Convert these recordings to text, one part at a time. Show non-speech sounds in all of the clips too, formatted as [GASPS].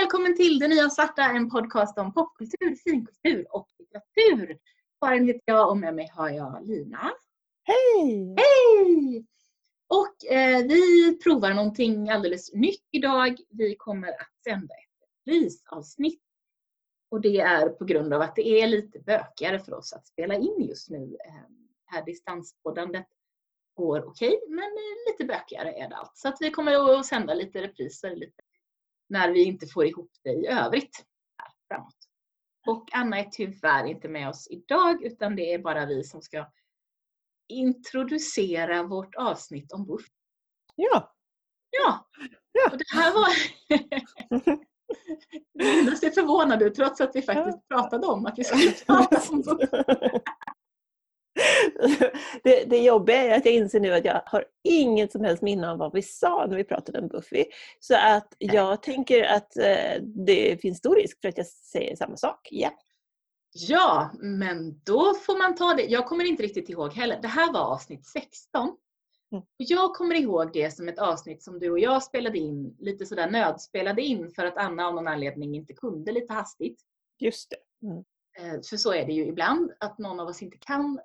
välkommen till Det Nya Svarta, en podcast om popkultur, finkultur och litteratur. Karin heter jag och med mig har jag Lina. Hej! Hej! Och eh, vi provar någonting alldeles nytt idag. Vi kommer att sända ett prisavsnitt. Och det är på grund av att det är lite bökigare för oss att spela in just nu. Eh, här distanspoddandet går okej, okay, men lite bökigare är det allt. Så att vi kommer att sända lite repriser lite när vi inte får ihop det i övrigt framåt. Och Anna är tyvärr inte med oss idag utan det är bara vi som ska introducera vårt avsnitt om Buff. Ja. Ja. ja. Och det här var... [LAUGHS] Linda ser förvånad ut trots att vi faktiskt pratade om att vi skulle prata om Buff. [LAUGHS] det, det jobbiga är att jag inser nu att jag har inget som helst minne av vad vi sa när vi pratade om Buffy. Så att jag tänker att eh, det finns stor risk för att jag säger samma sak igen. Ja, men då får man ta det. Jag kommer inte riktigt ihåg heller. Det här var avsnitt 16. Mm. Jag kommer ihåg det som ett avsnitt som du och jag spelade in, lite sådär nödspelade in för att Anna av någon anledning inte kunde lite hastigt. Just det. Mm. Eh, för så är det ju ibland, att någon av oss inte kan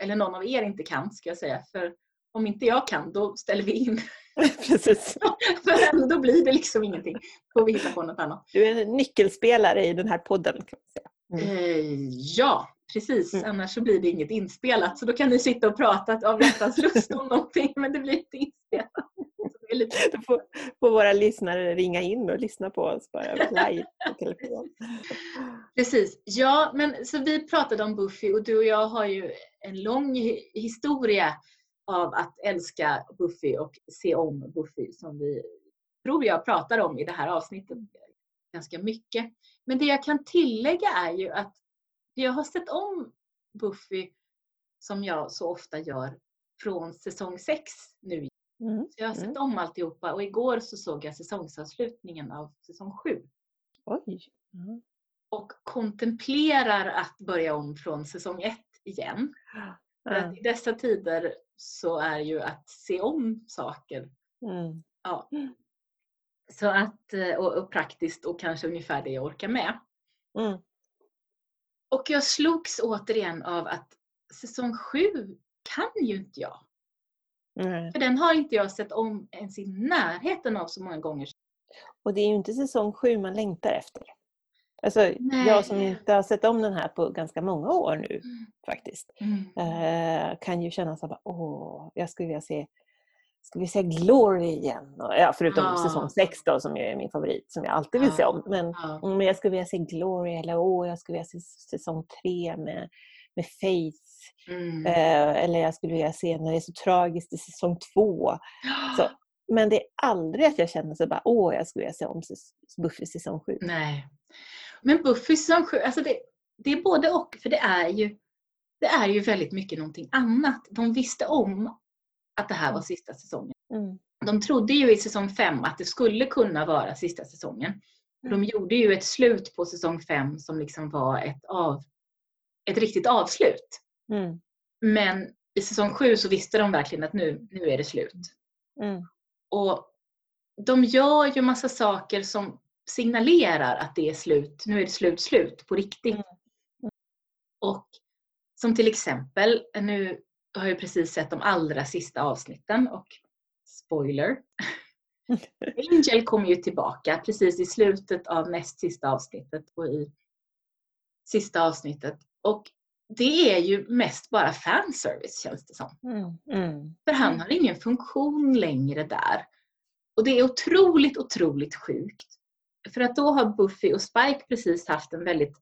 eller någon av er inte kan ska jag säga. För om inte jag kan då ställer vi in. [LAUGHS] Precis. [LAUGHS] för då blir det liksom ingenting. Då får vi hitta på något annat. Du är en nyckelspelare i den här podden. Kan man säga. Mm. Eh, ja, precis. Mm. Annars så blir det inget inspelat. Så då kan ni sitta och prata av hjärtans [LAUGHS] lust om någonting men det blir inte inspelat. Lite... [LAUGHS] Då får, får, våra lyssnare ringa in och lyssna på oss bara live på telefon. [LAUGHS] Precis. Ja, men så vi pratade om Buffy och du och jag har ju en lång historia av att älska Buffy och se om Buffy som vi tror jag pratar om i det här avsnittet ganska mycket. Men det jag kan tillägga är ju att jag har sett om Buffy som jag så ofta gör från säsong 6 nu Mm. Så jag har sett mm. om alltihopa och igår så såg jag säsongsavslutningen av säsong 7. Oj! Mm. Och kontemplerar att börja om från säsong 1 igen. För att I dessa tider så är ju att se om saker mm. ja. Så att, eh, och, och, praktiskt och kanske ungefär det jag orkar med. Mm. Och jag slogs återigen av att säsong 7 kan ju inte jag. Mm. För den har inte jag sett om ens i närheten av så många gånger. Och det är ju inte säsong sju man längtar efter. Alltså, jag som inte har sett om den här på ganska många år nu mm. faktiskt. Mm. Eh, kan ju känna så här, åh, jag skulle vilja se Ska vi se Glory igen? Ja, förutom ja. säsong 6 då, som är min favorit, som jag alltid vill se om. Men, ja. men jag skulle vilja se Glory eller åh, jag skulle vilja se säsong 3 med, med Faith Mm. Eh, eller jag skulle vilja se när det är så tragiskt i säsong två. Så, [GASPS] men det är aldrig att jag känner så bara, åh, jag skulle vilja se om Buffy säsong sju. Nej. Men Buffy säsong sju, alltså det, det är både och. För det är ju det är ju väldigt mycket någonting annat. De visste om att det här var mm. sista säsongen. Mm. De trodde ju i säsong fem att det skulle kunna vara sista säsongen. De mm. gjorde ju ett slut på säsong fem som liksom var ett, av, ett riktigt avslut. Mm. Men i säsong sju så visste de verkligen att nu, nu är det slut. Mm. Och de gör ju massa saker som signalerar att det är slut. Nu är det slut, slut på riktigt. Mm. Och som till exempel, nu har jag precis sett de allra sista avsnitten och spoiler. [LAUGHS] Angel kommer ju tillbaka precis i slutet av näst sista avsnittet och i sista avsnittet. Och det är ju mest bara fanservice känns det som. Mm, mm. För han har ingen funktion längre där. Och det är otroligt, otroligt sjukt. För att då har Buffy och Spike precis haft en väldigt,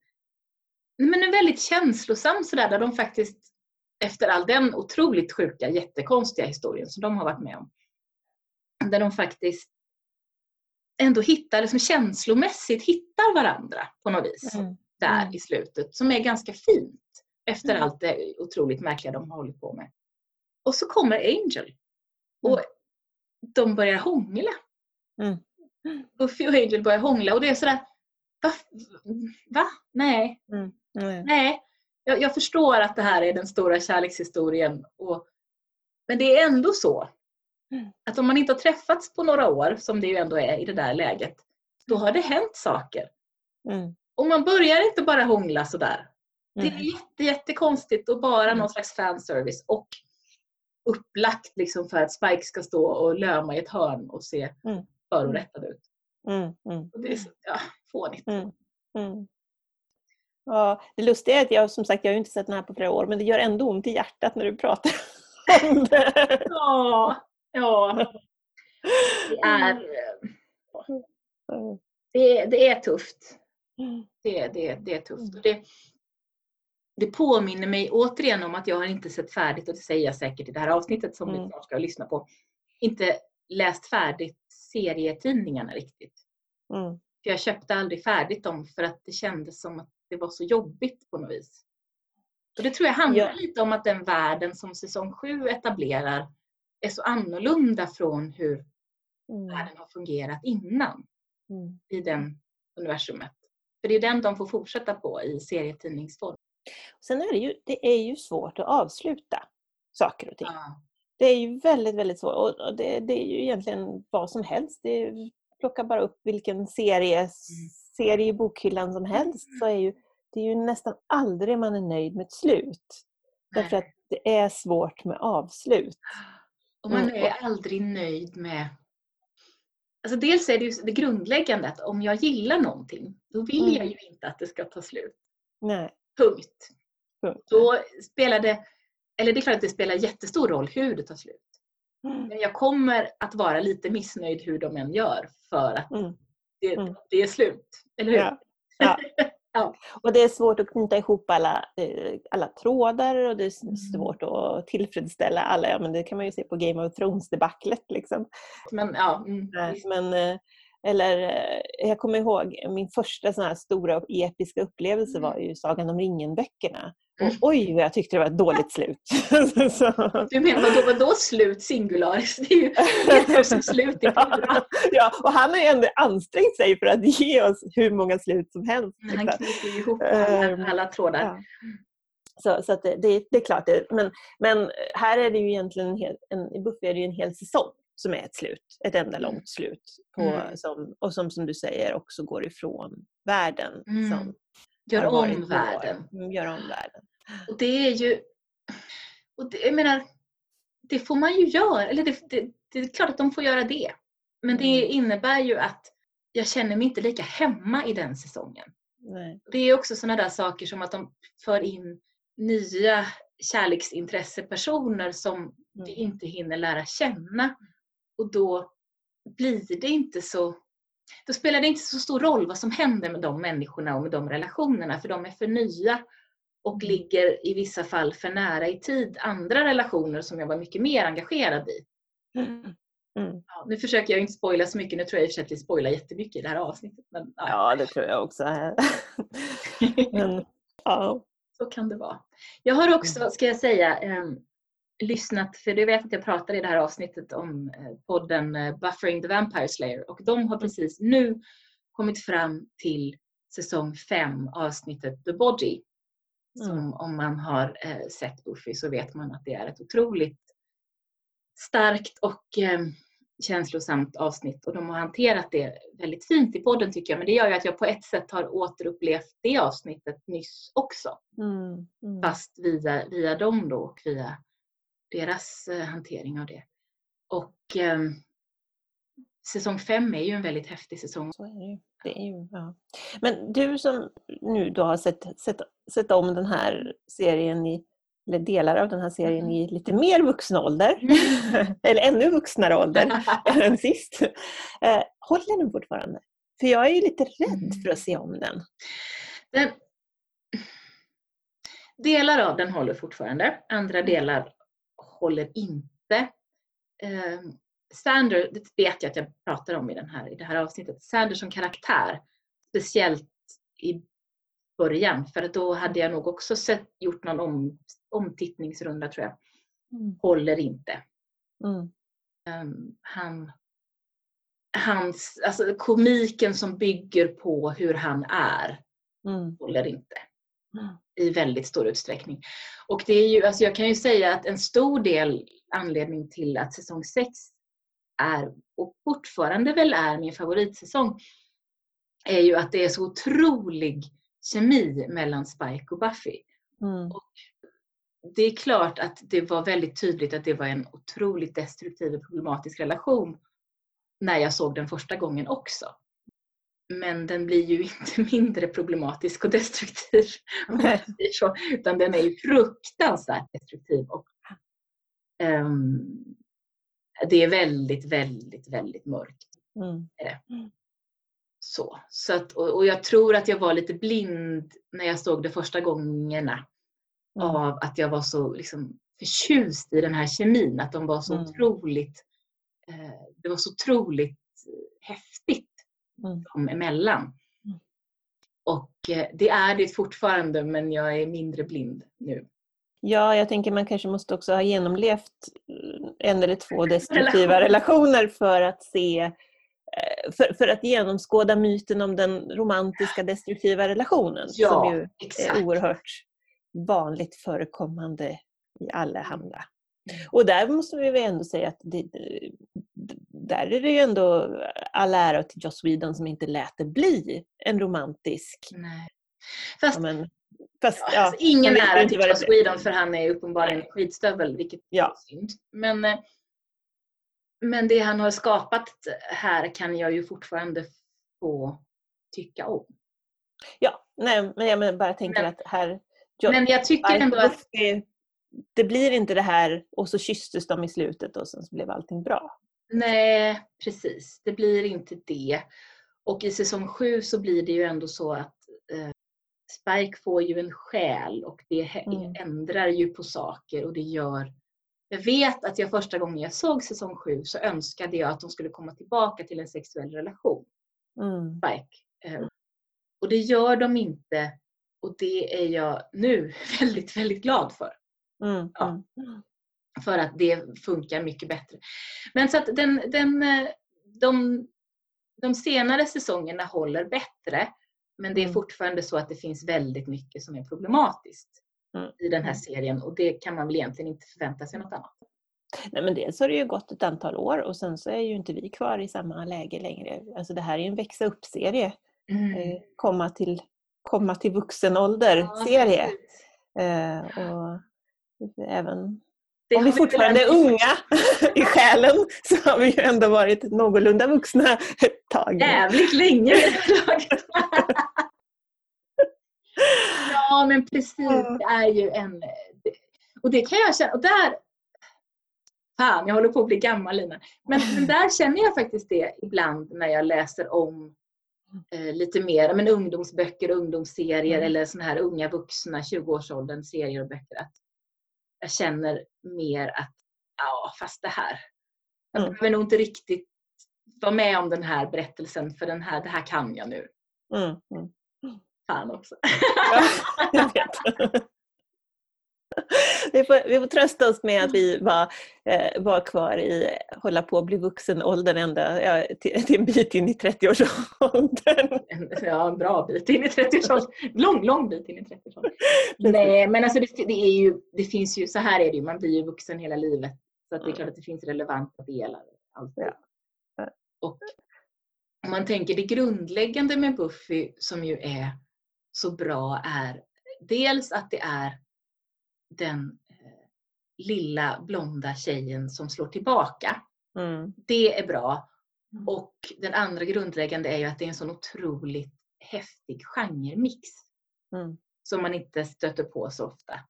men en väldigt känslosam sådär där de faktiskt efter all den otroligt sjuka, jättekonstiga historien som de har varit med om. Där de faktiskt ändå hittar, liksom känslomässigt hittar varandra på något vis. Mm. Där mm. i slutet. Som är ganska fint. Efter mm. allt det otroligt märkliga de har hållit på med. Och så kommer Angel. Och mm. de börjar hångla. Mm. Buffy och Angel börjar hångla och det är sådär, va? va? Nej. Mm. Nej. Jag, jag, förstår att det här är den stora kärlekshistorien. Och, men det är ändå så mm. att om man inte har träffats på några år, som det ju ändå är i det där läget, då har det hänt saker. Mm. Och man börjar inte bara hångla sådär. Det är jätte, jättekonstigt och bara mm. någon slags fanservice och upplagt liksom för att Spike ska stå och löma i ett hörn och se mm. förorättad ut. Mm. Mm. Och det är så, ja, fånigt. Mm. Mm. Ja, det lustiga är att jag som sagt jag har inte sett den här på flera år men det gör ändå ont i hjärtat när du pratar [LAUGHS] om det. Ja, ja. Det är, det, det är tufft. Det, det, det är tufft. Det, det påminner mig återigen om att jag har inte sett färdigt, och det säger jag säkert i det här avsnittet som mm. ni snart ska lyssna på, inte läst färdigt serietidningarna riktigt. Mm. För jag köpte aldrig färdigt dem för att det kändes som att det var så jobbigt på något vis. Och det tror jag handlar ja. lite om att den världen som säsong 7 etablerar är så annorlunda från hur mm. världen har fungerat innan mm. i den universumet. För det är den de får fortsätta på i serietidningsform. Sen är det ju, det är ju svårt att avsluta saker och ting. Ja. Det är ju väldigt, väldigt svårt. Och det, det, är ju egentligen vad som helst. Det plocka bara upp vilken serie, mm. Serie i bokhyllan som helst så är ju, det är ju nästan aldrig man är nöjd med ett slut. Därför att det är svårt med avslut. Och man mm. är aldrig nöjd med Alltså dels är det ju det grundläggande att om jag gillar någonting, då vill mm. jag ju inte att det ska ta slut. Nej. Punkt. Punkt. Då spelar det, eller det är klart att det spelar jättestor roll hur det tar slut. Mm. Men jag kommer att vara lite missnöjd hur de än gör för att mm. Det, mm. det, är slut. Eller hur? Ja. Ja. [LAUGHS] ja. Och det är svårt att knyta ihop alla, eh, alla trådar och det är mm. svårt att tillfredsställa alla. Ja, men det kan man ju se på Game of Thrones-debaclet. Liksom. Men, ja, mm, men, eh, eller eh, jag kommer ihåg min första sån här stora episka upplevelse var ju Sagan om ringen-böckerna. Och mm. oj jag tyckte det var ett dåligt slut. [LAUGHS] du menar vadå, vadå slut singularis? Det är ju helt slut i [LAUGHS] ja, ja, och han har ju ändå ansträngt sig för att ge oss hur många slut som helst. Han knyter ihop alla, ehm, alla trådar. Ja. Så, så det, det, det, är klart. Det, men, men här är det ju egentligen en hel, en, i Buffy är det ju en hel säsong som är ett slut, ett enda mm. långt slut. På, mm. som, och som, som du säger också går ifrån världen. Mm. Som gör om världen. Mm, gör om världen. Och det är ju... Och det, jag menar, det får man ju göra. Eller det, det, det, är klart att de får göra det. Men det mm. innebär ju att jag känner mig inte lika hemma i den säsongen. Nej. Det är också sådana där saker som att de för in nya kärleksintressepersoner som mm. vi inte hinner lära känna. Och då blir det inte så då spelar det inte så stor roll vad som händer med de människorna och med de relationerna för de är för nya och mm. ligger i vissa fall för nära i tid andra relationer som jag var mycket mer engagerad i. Mm. Mm. Ja, nu försöker jag inte spoila så mycket, nu tror jag i och för sig att vi spoilar jättemycket i det här avsnittet. Men, ja. ja, det tror jag också. [LAUGHS] [LAUGHS] men, ja. Så kan det vara. Jag har också, ska jag säga, eh, lyssnat, för du vet att jag pratar i det här avsnittet om eh, podden eh, Buffering the Vampire Slayer och de har precis nu kommit fram till säsong 5 avsnittet The Body. Som mm. om man har eh, sett Buffy så vet man att det är ett otroligt starkt och känslosamt avsnitt och de har hanterat det väldigt fint i podden tycker jag. Men det gör ju att jag på ett sätt har återupplevt det avsnittet nyss också. Mm, mm. Fast via, via dem då och via deras eh, hantering av det. Och eh, säsong fem är ju en väldigt häftig säsong. Så är det ju. Det är ju ja. Men du som nu då har sett, sett, sett om den här serien i eller delar av den här serien mm. i lite mer vuxen ålder, mm. [LAUGHS] eller ännu vuxnare ålder [LAUGHS] än sist. Eh, håller den fortfarande? För jag är ju lite rädd mm. för att se om den. den. Delar av den håller fortfarande, andra delar håller inte. Eh, Sander, det vet jag att jag pratar om i, den här, i det här avsnittet, Sander som karaktär, speciellt i början, för då hade jag nog också sett, gjort någon om, omtittningsrunda tror jag, mm. håller inte. Mm. Um, han, hans, alltså komiken som bygger på hur han är mm. håller inte i väldigt stor utsträckning. Och det är ju, alltså jag kan ju säga att en stor del anledning till att säsong 6 är och fortfarande väl är min favoritsäsong är ju att det är så otrolig kemi mellan Spike och Buffy. Mm. Och det är klart att det var väldigt tydligt att det var en otroligt destruktiv och problematisk relation när jag såg den första gången också. Men den blir ju [LAUGHS] inte mindre problematisk och destruktiv, så, utan den är ju fruktansvärt destruktiv. Och, um, det är väldigt, väldigt, väldigt mörkt. Mm. Så, så att, och, och, jag tror att jag var lite blind när jag såg det första gångerna mm. av att jag var så liksom, förtjust i den här kemin, att de var så mm. otroligt eh, det var så otroligt häftigt mm. dem emellan. Mm. Och eh, det är det fortfarande men jag är mindre blind nu. Ja, jag tänker man kanske måste också ha genomlevt eh, en eller två [LAUGHS] destruktiva relationer för att se eh, för, för, att genomskåda myten om den romantiska destruktiva relationen ja, som ju exakt. är oerhört vanligt förekommande i allehanda. Och där måste vi väl ändå säga att det, där är det ju ändå all ära till Joss Whedon som inte lät det bli en romantisk... Nej. Fast, men, fast ja, alltså, ingen ära till Joss Whedon för han är uppenbarligen en skitstövel, vilket ja. är synd. Men, eh, men det han har skapat här kan jag ju fortfarande få tycka om. Ja, nej, men jag bara tänker men, att här... men jag tycker ändå att... Det blir inte det här och så kysstes de i slutet och sen så blev allting bra. Nej, precis. Det blir inte det. Och i säsong sju så blir det ju ändå så att eh, Spike får ju en själ och det mm. ändrar ju på saker och det gör jag vet att jag första gången jag såg säsong sju så önskade jag att de skulle komma tillbaka till en sexuell relation. Mm. Spike. Eh, och det gör de inte och det är jag nu [LAUGHS] väldigt, väldigt glad för. Mm. Ja. Mm för att det funkar mycket bättre. Men så att den, den, eh, de, de senare säsongerna håller bättre men det är mm. fortfarande så att det finns väldigt mycket som är problematiskt mm. i den här mm. serien och det kan man väl egentligen inte förvänta sig något annat. Nej men dels har det ju gått ett antal år och sen så är ju inte vi kvar i samma läge längre. Alltså det här är en växa upp-serie. Mm. Eh, komma, till, komma till vuxen ålder-serie. Ja, eh, och även om vi fortfarande är unga [LAUGHS] i själen så har vi ju ändå varit någorlunda vuxna ett tag. Jävligt länge [LAUGHS] Ja men precis, det är ju en... Och det kan jag känna, och där... Fan, jag håller på att bli gammal Lina. Men, men där känner jag faktiskt det ibland när jag läser om eh, lite mer men ungdomsböcker, ungdomsserier mm. eller såna här unga vuxna, 20-årsåldern serier och böcker. Att jag känner mer att, ja fast det här, jag mm. behöver nog inte riktigt vara med om den här berättelsen för den här, det här kan jag nu. Mm. Mm. Fan också. Ja, jag vet. [LAUGHS] Vi får, vi får trösta oss med att vi var, eh, var kvar i, hålla på att bli vuxen åldern ända ja, till, till, en bit in i 30-årsåldern. Ja, en bra bit in i 30-årsåldern. Lång, lång bit in i 30-årsåldern. Nej, men alltså det, det, är ju, det finns ju, så här är det ju, man blir ju vuxen hela livet. Så att det är klart att det finns relevanta delar. Alltid. Ja. Och om man tänker det grundläggande med Buffy som ju är så bra är dels att det är den eh, lilla blonda tjejen som slår tillbaka. Mm. Det är bra. Mm. Och den andra grundläggande är ju att det är en sån otroligt häftig genremix. Mm. Som man inte stöter på så ofta.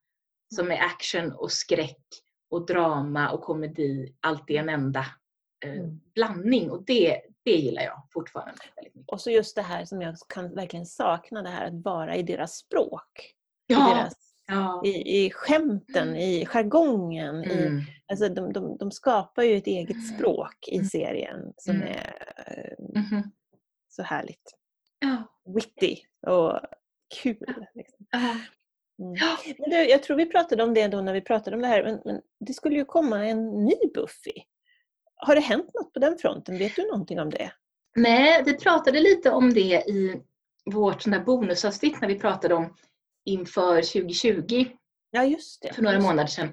Som är action och skräck och drama och komedi, allt i en enda eh, mm. blandning. Och det, det gillar jag fortfarande väldigt mycket. Och så just det här som jag kan verkligen sakna, det här att vara i deras språk. Ja. I deras ja. i, i skämten, mm. i jargongen. Mm. I, alltså de, de, de skapar ju ett eget mm. språk i mm. serien som är mm. så härligt. Ja. Witty och kul. Liksom. Ja. Men du, jag tror vi pratade om det då när vi pratade om det här, men, men det skulle ju komma en ny Buffy. Har det hänt något på den fronten? Vet du någonting om det? Nej, vi pratade lite om det i vårt bonusavsnitt när vi pratade om inför 2020. Ja, just det. För några månader sedan.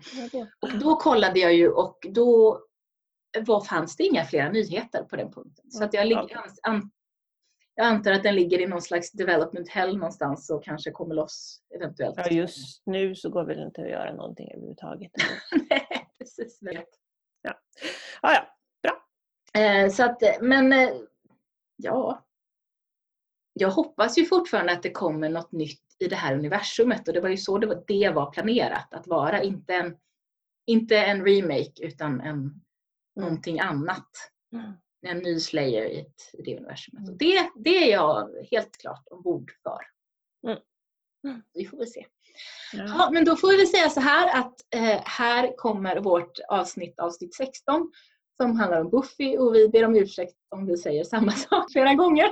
Och då kollade jag ju och då var, fanns det inga flera nyheter på den punkten. Så att jag an, jag antar att den ligger i någon slags development hell någonstans och kanske kommer loss eventuellt. Ja, just nu så går väl inte att göra någonting överhuvudtaget. [LAUGHS] Nej, precis. Vet. Ja. Ah, ja, bra. Eh, så att, men eh, ja. Jag hoppas ju fortfarande att det kommer något nytt i det här universumet och det var ju så det var, det var planerat att vara. Inte en, inte en remake utan en, mm. någonting annat. Mm en ny Slayer i, ett, i det universumet. Och det, det är jag helt klart ombord för. Mm. Mm. Vi får väl se. Ja. ja. men då får vi säga så här att eh, här kommer vårt avsnitt, avsnitt 16, som handlar om Buffy och vi ber om ursäkt om vi säger samma [LAUGHS] sak flera gånger.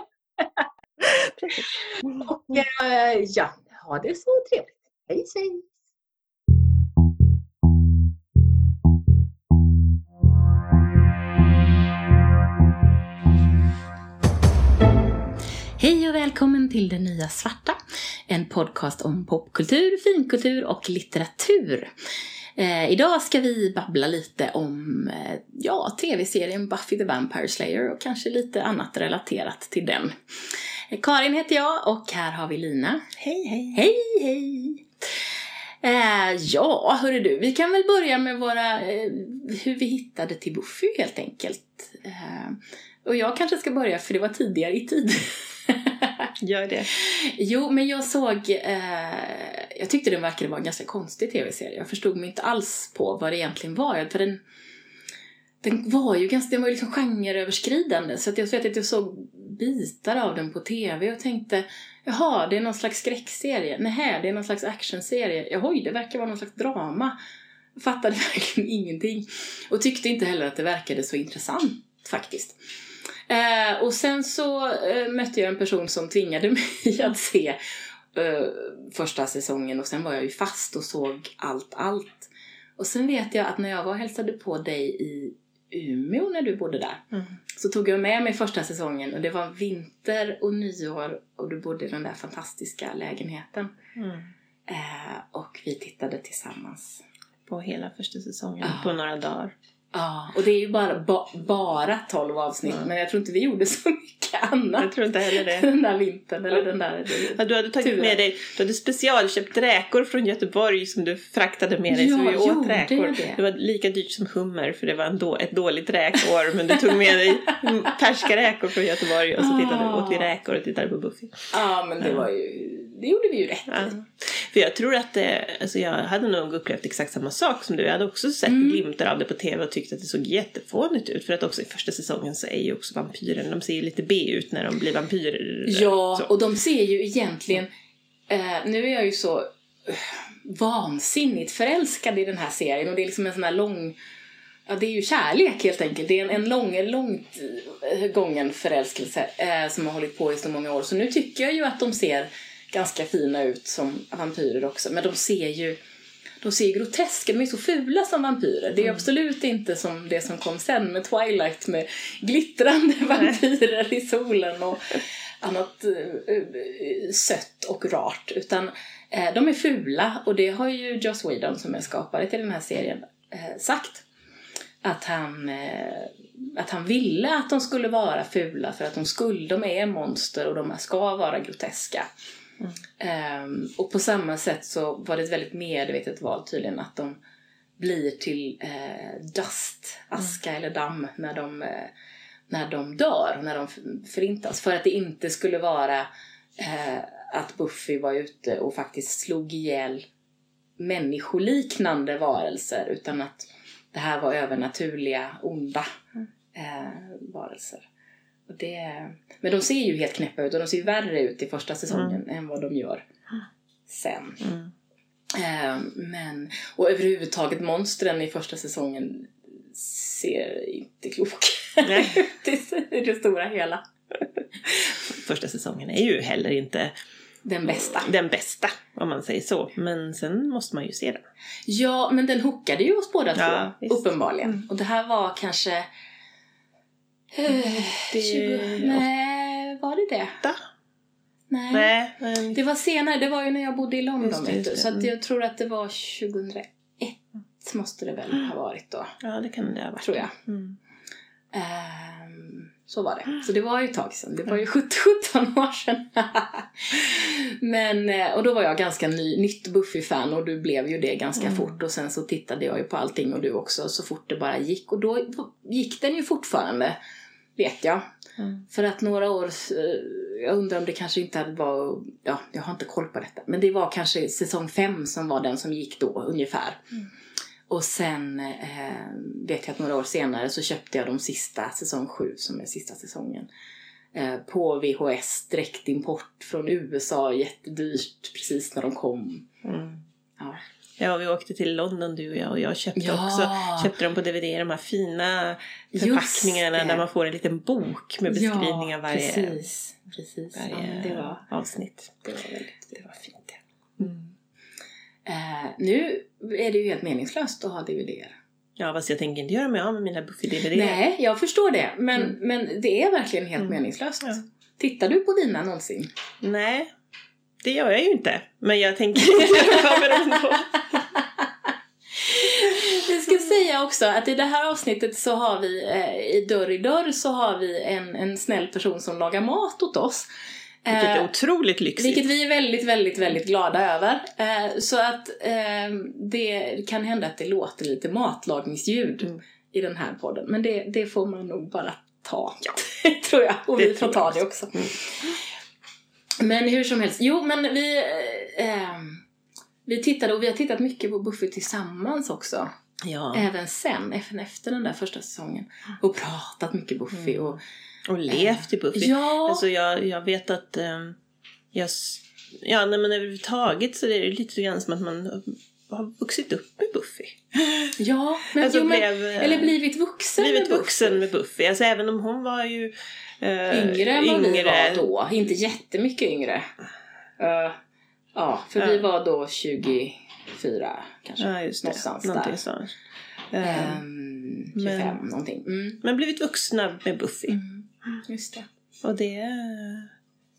[LAUGHS] och eh, ja, ha det så trevligt. Hej, hej! Hej och välkommen till Det Nya Svarta. En podcast om popkultur, finkultur och litteratur. Eh, idag ska vi babbla lite om eh, ja, tv-serien Buffy the Vampire Slayer och kanske lite annat relaterat till den. Karin heter jag och här har vi Lina. Hej, hej. Hej, hej. Eh, ja, hörru du, vi kan väl börja med våra, eh, hur vi hittade till Buffy helt enkelt. Eh, och jag kanske ska börja för det var tidigare i tid. [LAUGHS] Gör det. Jo, men jag såg, eh, jag tyckte den verkade vara en ganska konstig tv-serie. Jag förstod mig inte alls på vad det egentligen var. För den, den var ju ganska, den var ju liksom genreöverskridande. Så att jag vet att jag såg bitar av den på tv och tänkte Jaha, det är någon slags skräckserie. Nej, det är någon slags actionserie. Jaha, det verkar vara någon slags drama. Jag fattade [LAUGHS] verkligen ingenting. Och tyckte inte heller att det verkade så intressant faktiskt. Eh, och sen så eh, mötte jag en person som tvingade [LAUGHS] mig att se eh, första säsongen och sen var jag ju fast och såg allt, allt. Och sen vet jag att när jag var och hälsade på dig i Umeå när du bodde där mm. så tog jag med mig första säsongen och det var vinter och nyår och du bodde i den där fantastiska lägenheten. Mm. Eh, och vi tittade tillsammans. På hela första säsongen, ja. på några dagar. Ja, och det är ju bara, ba, bara 12 avsnitt, mm. men jag tror inte vi gjorde [LAUGHS] så mycket annat. Jag tror inte heller det. Den där vintern eller den där ja, Du hade tagit turen. med dig, du hade specialköpt räkor från Göteborg som du fraktade med dig, ja, så vi åt räkor. Det. det var lika dyrt som hummer för det var en då, ett dåligt räkår, men du tog med dig färska räkor från Göteborg och så tittade, ah. åt vi räkor och tittade på Buffy. Ja, men det var ju det gjorde vi ju rätt ja. För jag tror att det, alltså jag hade nog upplevt exakt samma sak som du. Jag hade också sett mm. glimtar av det på tv och tyckt att det såg jättefånigt ut. För att också i första säsongen så är ju också vampyren, de ser ju lite B ut när de blir vampyrer. Ja, så. och de ser ju egentligen, eh, nu är jag ju så uh, vansinnigt förälskad i den här serien och det är liksom en sån här lång Ja, det är ju kärlek helt enkelt. Det är en, en lång, långt eh, gången förälskelse eh, som har hållit på i så många år. Så nu tycker jag ju att de ser ganska fina ut som vampyrer också. Men de ser ju de ser groteska, de är så fula som vampyrer. Det är mm. absolut inte som det som kom sen med Twilight med glittrande vampyrer i solen och annat uh, sött och rart. Utan uh, de är fula och det har ju Joss Whedon som är skapare till den här serien sagt. Att han, att han ville att de skulle vara fula för att de skulle, de är monster och de ska vara groteska. Um, och på samma sätt så var det ett väldigt medvetet val tydligen att de blir till eh, dust, aska mm. eller damm när de, eh, när de dör, när de förintas. För att det inte skulle vara eh, att Buffy var ute och faktiskt slog ihjäl människoliknande varelser utan att det här var övernaturliga, onda mm. eh, varelser. Och det, men de ser ju helt knäppa ut och de ser värre ut i första säsongen mm. än vad de gör sen. Mm. Eh, men, och överhuvudtaget monstren i första säsongen ser inte kloka [LAUGHS] ut i det stora hela. Första säsongen är ju heller inte den bästa. Den bästa, om man säger så. Men sen måste man ju se den. Ja, men den hookade ju oss båda ja, två, uppenbarligen. Mm. Och det här var kanske. 20... Nej, var det det? Da? Nej. Nej men... Det var senare, det var ju när jag bodde i London det, vet du. Så att jag tror att det var 2001 måste det väl ha varit då. Ja, det kan det ha varit. Tror jag. Mm. Um, Så var det. Så det var ju ett tag sedan. Det var ju 17 [LAUGHS] år sedan. [LAUGHS] Men, eh, och då var jag ganska ny, nytt Buffy-fan och du blev ju det ganska mm. fort. Och sen så tittade jag ju på allting och du också så fort det bara gick. Och då gick den ju fortfarande, vet jag. Mm. För att några år, eh, jag undrar om det kanske inte var, ja jag har inte koll på detta. Men det var kanske säsong fem som var den som gick då ungefär. Mm. Och sen eh, vet jag att några år senare så köpte jag de sista, säsong 7 som är sista säsongen. Eh, på VHS, direktimport från USA, jättedyrt precis när de kom. Mm. Ja. Ja, vi åkte till London du och jag och jag köpte ja. också köpte dem på DVD, de här fina förpackningarna där man får en liten bok med beskrivning av varje, precis. Precis. varje ja, det var, avsnitt. Det var väldigt det var fint. Mm. Eh, nu är det ju helt meningslöst att ha DVDer. Ja, fast jag tänker inte göra mig av med mina Buffy-DVD. Nej, jag förstår det. Men, mm. men det är verkligen helt mm. meningslöst. Ja. Tittar du på dina någonsin? Nej, det gör jag ju inte. Men jag tänker [LAUGHS] inte mig ändå. Jag ska säga också att i det här avsnittet så har vi eh, i Dörr i dörr så har vi en, en snäll person som lagar mat åt oss. Vilket är eh, otroligt lyxigt. Vilket vi är väldigt, väldigt, väldigt glada över. Eh, så att eh, det kan hända att det låter lite matlagningsljud mm. i den här podden. Men det, det får man nog bara ta, ja. [LAUGHS] tror jag. Och det vi får ta det också. Mm. Men hur som helst. Jo, men vi, eh, vi tittade och vi har tittat mycket på Buffy tillsammans också. Ja. Även sen, även efter den där första säsongen. Och pratat mycket Buffy mm. och och levt i Buffy. Ja. Alltså jag, jag vet att um, jag, ja, nej, men överhuvudtaget så är det lite grann som att man har vuxit upp med Buffy. Ja, men, alltså, jo, men blev, eller blivit vuxen blivit med vuxen Buffy. med Buffy. Alltså även om hon var ju uh, yngre än vad vi var då. Inte jättemycket yngre. Uh, ja, för uh. vi var då 24 kanske. Ja, just det. Någonstans Någonting där. Sånt. Um, 25 men, någonting. Mm. Men blivit vuxna med Buffy. Mm. Just det. Och det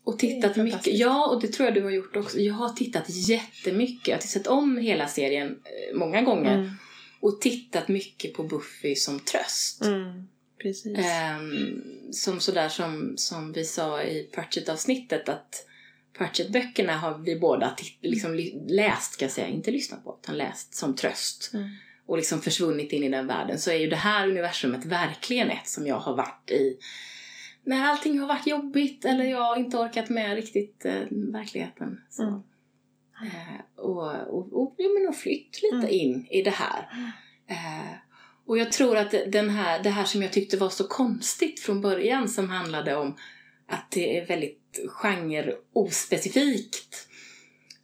och tittat mycket. Ja, och det tror jag du har gjort också. Jag har tittat jättemycket. Jag har sett om hela serien eh, många gånger. Mm. Och tittat mycket på Buffy som tröst. Mm, precis. Um, som sådär som, som vi sa i Pratchett-avsnittet att Pratchett-böckerna har vi båda liksom läst, ska jag säga. Inte lyssnat på, utan läst som tröst. Mm. Och liksom försvunnit in i den världen. Så är ju det här universumet verkligen ett som jag har varit i när allting har varit jobbigt eller jag inte orkat med riktigt eh, verkligheten. Så. Mm. Eh, och, och, och, ja, men och flytt lite mm. in i det här. Eh, och jag tror att den här, det här som jag tyckte var så konstigt från början som handlade om att det är väldigt genre ospecifikt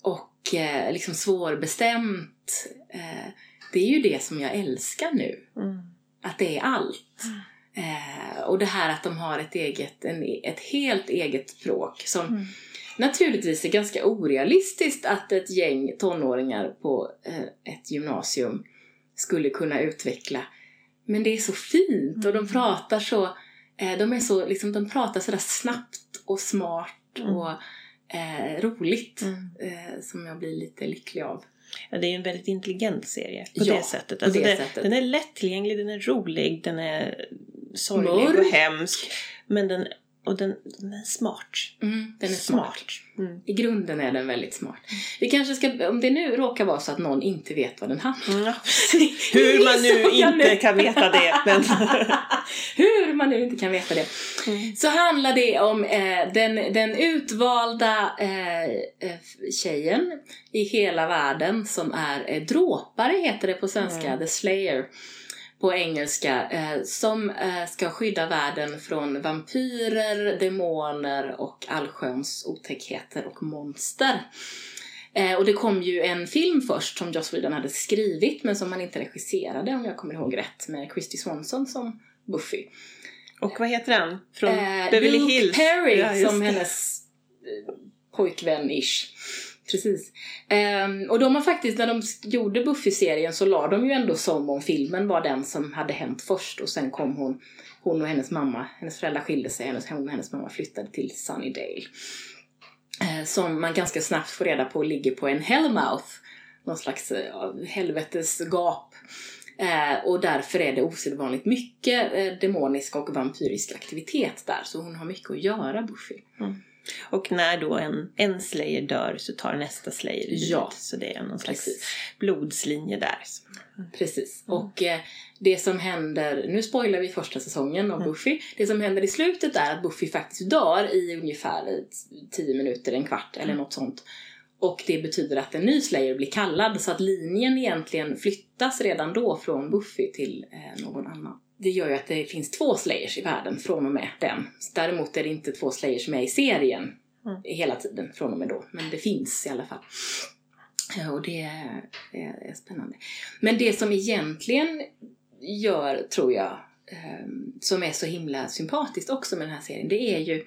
och eh, liksom svårbestämt. Eh, det är ju det som jag älskar nu. Mm. Att det är allt. Mm. Eh, och det här att de har ett eget, en, ett helt eget språk som mm. naturligtvis är ganska orealistiskt att ett gäng tonåringar på eh, ett gymnasium skulle kunna utveckla. Men det är så fint och de mm. pratar så, eh, de är så, liksom, de pratar sådär snabbt och smart mm. och eh, roligt mm. Eh, som jag blir lite lycklig av. Ja, det är en väldigt intelligent serie på ja, det sättet. Alltså det det, sättet. Den är lättillgänglig, den är rolig, den är sorglig Mörk. och hemsk. Men den, och den, den är smart. Mm, den är smart. smart. Mm. I grunden är den väldigt smart. Vi kanske ska, om det nu råkar vara så att någon inte vet vad den handlar om. Mm, [LAUGHS] Hur man nu inte kan veta det. Men... [LAUGHS] Hur man nu inte kan veta det. Mm. Så handlar det om eh, den, den utvalda eh, eh tjejen i hela världen som är eh, dråpare heter det på svenska, mm. The Slayer på engelska eh, som eh, ska skydda världen från vampyrer, demoner och allsköns otäckheter och monster. Eh, och det kom ju en film först som Joss Whedon hade skrivit men som han inte regisserade om jag kommer ihåg rätt med Christy Swanson som Buffy. Och vad heter han? Från eh, Beverly Luke Hills? Perry ja, som hennes eh, pojkvän-ish. Precis. Um, och de har faktiskt, när de gjorde Buffy-serien så la de ju ändå som om filmen var den som hade hänt först och sen kom hon, hon och hennes mamma, hennes föräldrar skilde sig, hennes, hon och hennes mamma flyttade till Sunnydale. Uh, som man ganska snabbt får reda på ligger på en hellmouth, någon slags eh, uh, helvetesgap ehm, och därför är det osedvanligt mycket eh, demonisk och vampyrisk aktivitet där. Så hon har mycket att göra, Buffy. Mm. Och när då en, en slayer dör så tar nästa slayer ja. Så det är någon slags Precis. blodslinje där. Mm. Precis. Och eh, det som händer, nu spoilar vi första säsongen av mm. Buffy. Det som händer i slutet är att Buffy faktiskt dör i ungefär 10 minuter, en kvart eller mm. något sånt. Och det betyder att en ny Slayer blir kallad så att linjen egentligen flyttas redan då från Buffy till eh, någon annan. Det gör ju att det finns två Slayers i världen från och med den. Däremot är det inte två Slayers med i serien mm. hela tiden från och med då. Men det finns i alla fall. Och det är, är, är spännande. Men det som egentligen gör, tror jag, eh, som är så himla sympatiskt också med den här serien, det är ju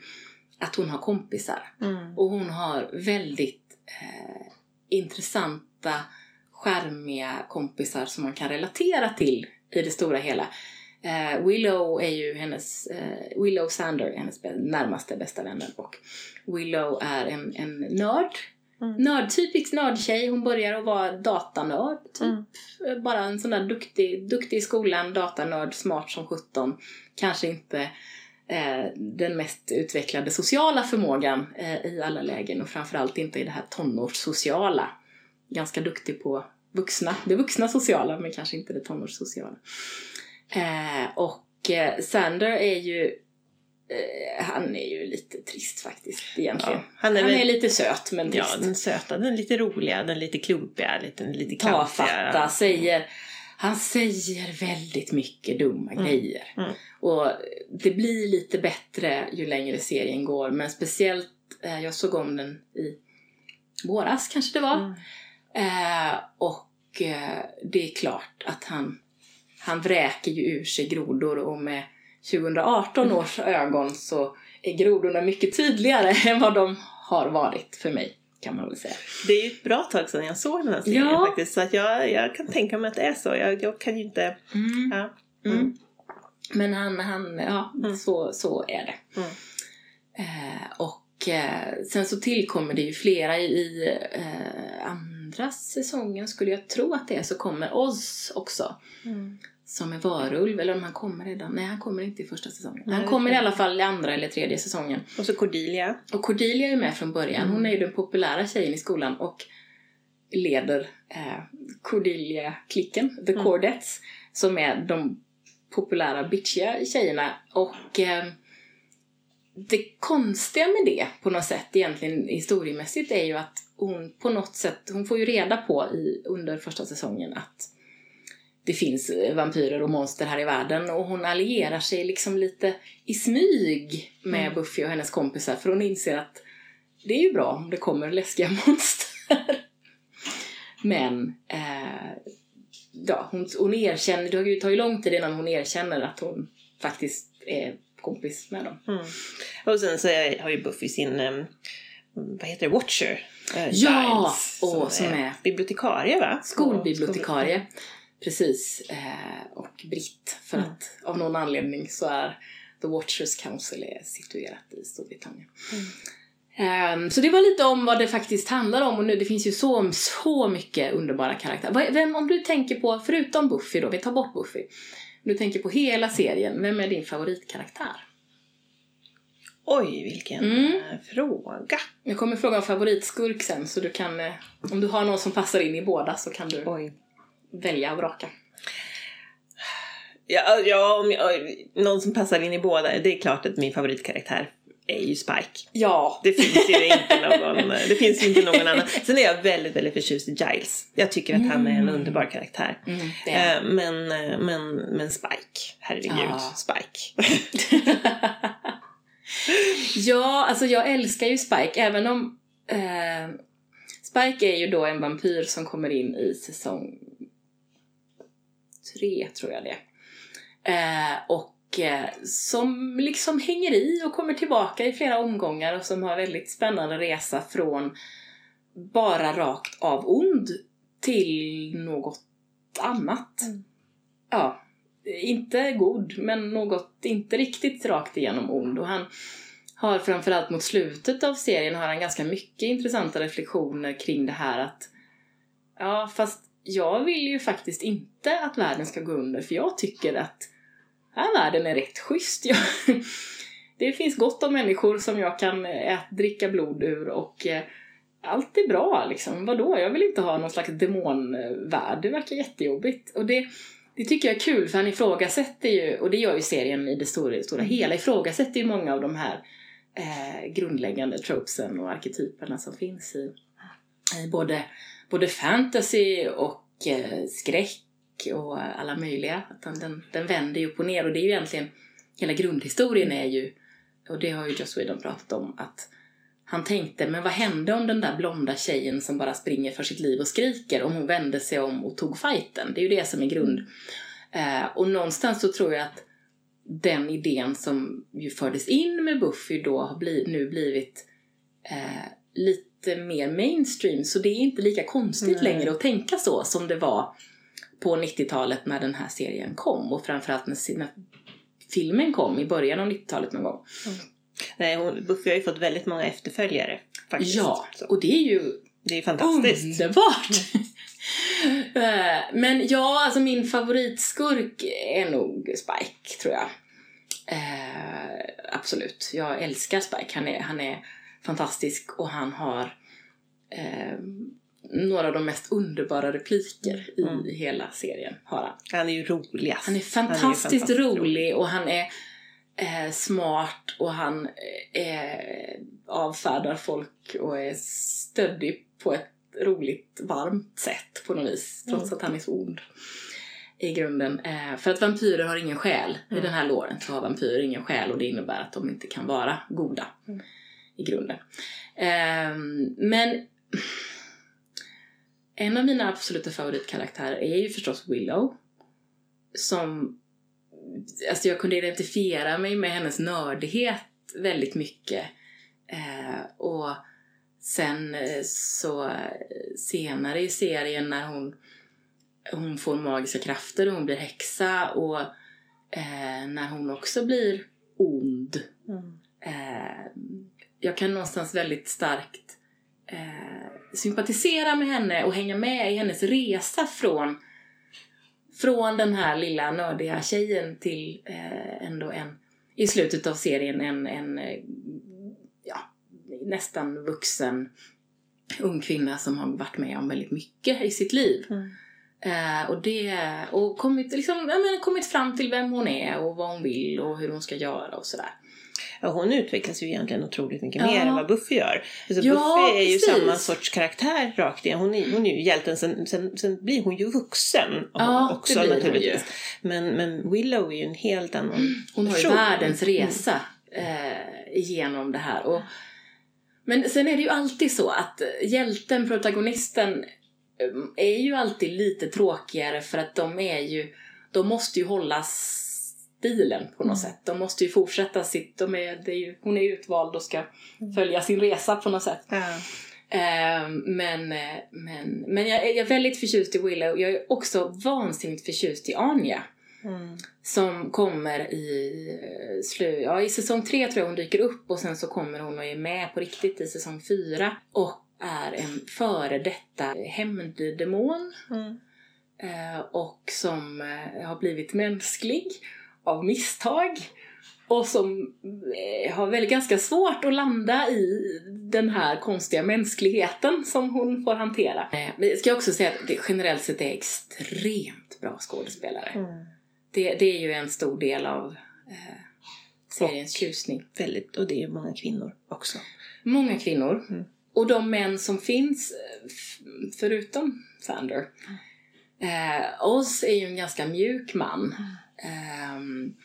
att hon har kompisar. Mm. Och hon har väldigt eh, intressanta, skärmiga kompisar som man kan relatera till i det stora hela. Eh, Willow är ju hennes, eh, Willow Sander är hennes närmaste bästa vänner och Willow är en, en nörd. Mm. Nörd, typisk nördtjej. Hon börjar att vara datanörd. Typ. Mm. Bara en sån där duktig, duktig i skolan, datanörd, smart som sjutton. Kanske inte eh, den mest utvecklade sociala förmågan eh, i alla lägen och framförallt inte i det här tonårssociala. Ganska duktig på vuxna, det vuxna sociala men kanske inte det tonårssociala. Eh, och eh, Sander är ju eh, han är ju lite trist faktiskt egentligen. Ja, han, är, han väl, är, lite söt men trist. Ja, den söta, den lite roliga, den lite klumpiga, lite, lite Tafatta, säger han säger väldigt mycket dumma mm. grejer. Mm. Och det blir lite bättre ju längre serien går. Men speciellt, jag såg om den i våras kanske det var. Mm. Och det är klart att han, han vräker ju ur sig grodor och med 2018 mm. års ögon så är grodorna mycket tydligare [LAUGHS] än vad de har varit för mig kan man väl säga. Det är ju ett bra tag sedan jag såg den här serien ja. faktiskt. Så att jag, jag kan tänka mig att det är så. Jag, jag kan ju inte... Mm. Ja. Mm. mm. Men han, han ja, mm. så, så är det. Mm. Eh, och eh, sen så tillkommer det ju flera i, i eh, andra säsongen skulle jag tro att det är så kommer Oz också. Mm som är varulv, eller om han kommer redan. Nej, han kommer inte i första säsongen. Nej, han kommer i alla fall i andra eller tredje säsongen. Och så Cordelia. Och Cordelia är med från början. Hon är ju den populära tjejen i skolan och leder eh, Cordelia-klicken, The mm. Som är de populära bitchiga tjejerna. Och eh, det konstiga med det på något sätt egentligen historiemässigt är ju att hon på något sätt, hon får ju reda på i, under första säsongen att det finns eh, vampyrer och monster här i världen och hon allierar sig liksom lite i smyg med mm. Buffy och hennes kompisar för hon inser att det är ju bra om det kommer läskiga [LAUGHS] monster. Men eh, ja, hon, hon erkänner, det tar ju lång tid innan hon erkänner att hon faktiskt är kompis med dem. Mm. Och sen så har ju Buffy sin, um, vad heter det, Watcher. Uh, ja, Giles, som, som är, är bibliotekarie va? Skolbibliotekarie. Precis. Eh, och Britt. För mm. att av någon anledning så är The Watchers Council är situerat i Storbritannien. Mm. Um, så det var lite om vad det faktiskt handlar om och nu det finns ju så, så mycket underbara karaktärer. Vem, om du tänker på, förutom Buffy då, vi tar bort Buffy. Om du tänker på hela serien, vem är din favoritkaraktär? Oj, vilken mm. Eh, fråga. Jag kommer fråga om favoritskurk sen så du kan, eh, om du har någon som passar in i båda så kan du Oj välja och vraka? Ja, ja om jag, någon som passar in i båda. Det är klart att min favoritkaraktär är ju Spike. Ja. Det finns ju inte någon, det finns inte någon annan. Sen är jag väldigt, väldigt förtjust i Giles. Jag tycker att mm. han är en mm. underbar karaktär. Mm, eh, men, men, men Spike, herregud, ja. Spike. [LAUGHS] ja, alltså jag älskar ju Spike även om eh, Spike är ju då en vampyr som kommer in i säsong tre tror jag det eh, Och eh, som liksom hänger i och kommer tillbaka i flera omgångar och som har väldigt spännande resa från bara rakt av ond till något annat. Mm. Ja, inte god, men något inte riktigt rakt igenom ond. Och han har framförallt mot slutet av serien har han ganska mycket intressanta reflektioner kring det här att ja, fast jag vill ju faktiskt inte att världen ska gå under för jag tycker att den här världen är rätt schysst. [LAUGHS] Jag, det finns gott om människor som jag kan äta, dricka blod ur och eh, allt är bra liksom. Vadå? Jag vill inte ha någon slags demonvärld. Det verkar jättejobbigt. Och det, det tycker jag är kul för han ifrågasätter ju, och det gör ju serien i det stora, stora mm. hela, ifrågasätter ju många av de här eh, grundläggande tropesen och arketyperna som finns i, i både, både fantasy och eh, skräck och alla möjliga. Den, den, den vänder ju upp och ner och det är ju egentligen, hela grundhistorien är ju, och det har ju Joss Whedon pratat om, att han tänkte, men vad hände om den där blonda tjejen som bara springer för sitt liv och skriker, om hon vände sig om och tog fighten? Det är ju det som är grund. Eh, och någonstans så tror jag att den idén som ju fördes in med Buffy då har bli, nu blivit eh, lite mer mainstream. Så det är inte lika konstigt Nej. längre att tänka så som det var på 90-talet när den här serien kom. Och framförallt när, när filmen kom i början av 90-talet någon gång. Mm. Nej, hon, Buffy har ju fått väldigt många efterföljare. Faktiskt. Ja, så. och det är ju det är fantastiskt. Underbart! [LAUGHS] Eh, men ja, alltså min favoritskurk är nog Spike, tror jag. Eh, absolut. Jag älskar Spike. Han är, han är fantastisk och han har eh, några av de mest underbara repliker mm. i hela serien. Har han. han är ju roligast. Han är fantastiskt, han är fantastiskt rolig och han är eh, smart och han eh, avfärdar folk och är stöddig på ett roligt, varmt sätt på något vis. Trots mm. att han är så ond i grunden. Eh, för att vampyrer har ingen själ. Mm. I den här låren så har vampyrer ingen själ och det innebär att de inte kan vara goda mm. I grunden. Eh, men en av mina absoluta favoritkaraktärer är ju förstås Willow. Som alltså jag kunde identifiera mig med hennes nördighet väldigt mycket. Eh, och sen eh, så senare i serien när hon, hon får magiska krafter och hon blir häxa och eh, när hon också blir ond. Mm. Eh, jag kan någonstans väldigt starkt eh, sympatisera med henne och hänga med i hennes resa från från den här lilla nördiga tjejen till eh, ändå en, i slutet av serien, en, en eh, ja, nästan vuxen ung kvinna som har varit med om väldigt mycket i sitt liv. Mm. Eh, och det, och kommit, liksom, ja, men, kommit fram till vem hon är och vad hon vill och hur hon ska göra och sådär. Ja, hon utvecklas ju egentligen otroligt mycket ja. mer än vad Buffy gör. Alltså, ja, Buffy är ju precis. samma sorts karaktär rakt igen. Hon är, hon är ju hjälten, sen, sen, sen blir hon ju vuxen ja, också det blir naturligtvis. Men, men Willow är ju en helt annan mm. Hon har ju världens mm. resa eh, genom det här. Och, men sen är det ju alltid så att hjälten, protagonisten, eh, är ju alltid lite tråkigare för att de är ju, de måste ju hållas stilen på något mm. sätt. De måste ju fortsätta sitt, de är, är ju, hon är utvald och ska mm. följa sin resa på något sätt. Mm. Uh, men men, men jag, jag, är väldigt förtjust i Willow. Jag är också vansinnigt förtjust i Anja. Mm. Som kommer i, eh, slu, ja, i säsong tre tror jag hon dyker upp och sen så kommer hon och är med på riktigt i säsong fyra. Och är en före detta hämnddemon. Mm. Uh, och som har blivit mänsklig av misstag och som eh, har väldigt ganska svårt att landa i den här konstiga mänskligheten som hon får hantera. Eh, men jag ska också säga att det generellt sett är extremt bra skådespelare. Mm. Det, det är ju en stor del av eh, seriens tjusning. Väldigt, och det är många kvinnor också. Många kvinnor. Mm. Och de män som finns, eh, förutom Sander. Mm. Eh, Oz är ju en ganska mjuk man. Um,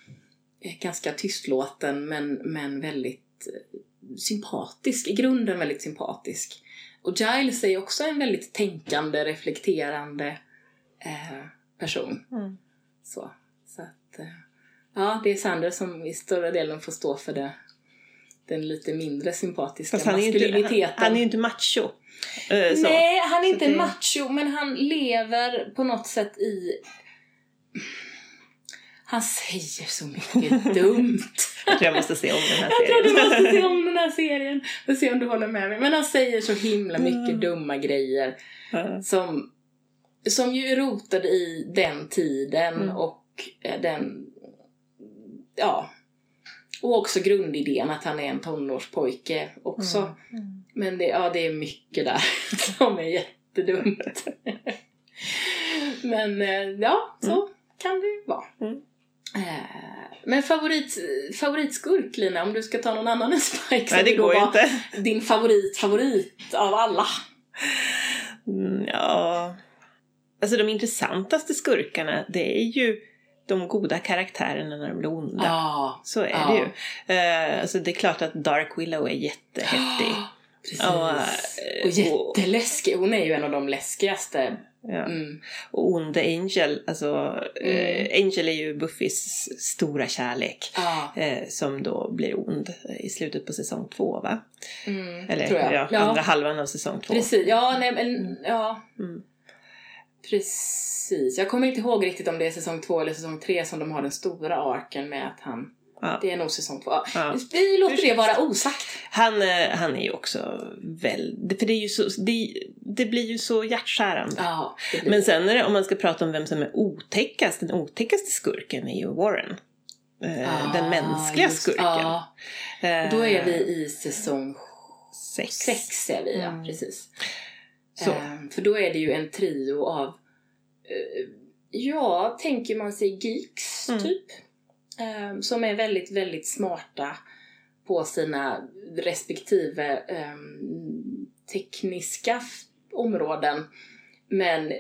ganska tystlåten men, men väldigt eh, sympatisk, i grunden väldigt sympatisk. Och Giles är också en väldigt tänkande, reflekterande eh, person. Mm. Så, så att, eh, ja, det är Sander som i större delen får stå för det, den lite mindre sympatiska han maskuliniteten. Är inte, han, han, är ju inte macho. Uh, Nej, han är inte det... macho men han lever på något sätt i han säger så mycket [LAUGHS] dumt. jag tror jag måste se om den här serien. Jag tror du måste se om den här [LAUGHS] serien. Får se om du håller med mig. Men han säger så himla mycket mm. dumma grejer. Mm. Som som ju är rotad i den tiden mm. och eh, den, ja, och också grundidén att han är en tonårspojke också. Mm. Men det, ja, det är mycket där [LAUGHS] som är jättedumt. Men eh, ja, så mm. kan det ju vara. Mm. Eh, men favorit, favoritskurk Lina, om du ska ta någon annan än Spike Nej, det går ju inte. Din favorit, favorit av alla? Mm, ja... Alltså de intressantaste skurkarna, det är ju de goda karaktärerna när de blir onda. Ja, så är ja. det ju. Uh, alltså det är klart att Dark Willow är jättehäftig. [GASPS] Precis. Och, och jätteläskig. Hon är ju en av de läskigaste Ja. Mm. Och onde Angel, alltså mm. eh, Angel är ju Buffys stora kärlek ah. eh, som då blir ond i slutet på säsong två va? Mm, Eller ja, ja. andra halvan av säsong två. Precis, ja nej men mm. ja. Mm. Precis, jag kommer inte ihåg riktigt om det är säsong två eller säsong tre som de har den stora arken med att han Ja. Det är nog säsong två. Ja. Vi låter det vara osagt. Han, eh, han är ju också väl... För det, är ju så, det, det blir ju så hjärtskärande. Ja, Men sen är det, om man ska prata om vem som är otäckast, den otäckaste skurken är ju Warren. Ah, den mänskliga skurken. Ja. Då är vi i säsong sex. Sex är vi, ja. Mm. Precis. Så. Um, för då är det ju en trio av, ja, tänker man sig geeks, mm. typ. Um, som är väldigt, väldigt smarta på sina respektive um, tekniska områden. Men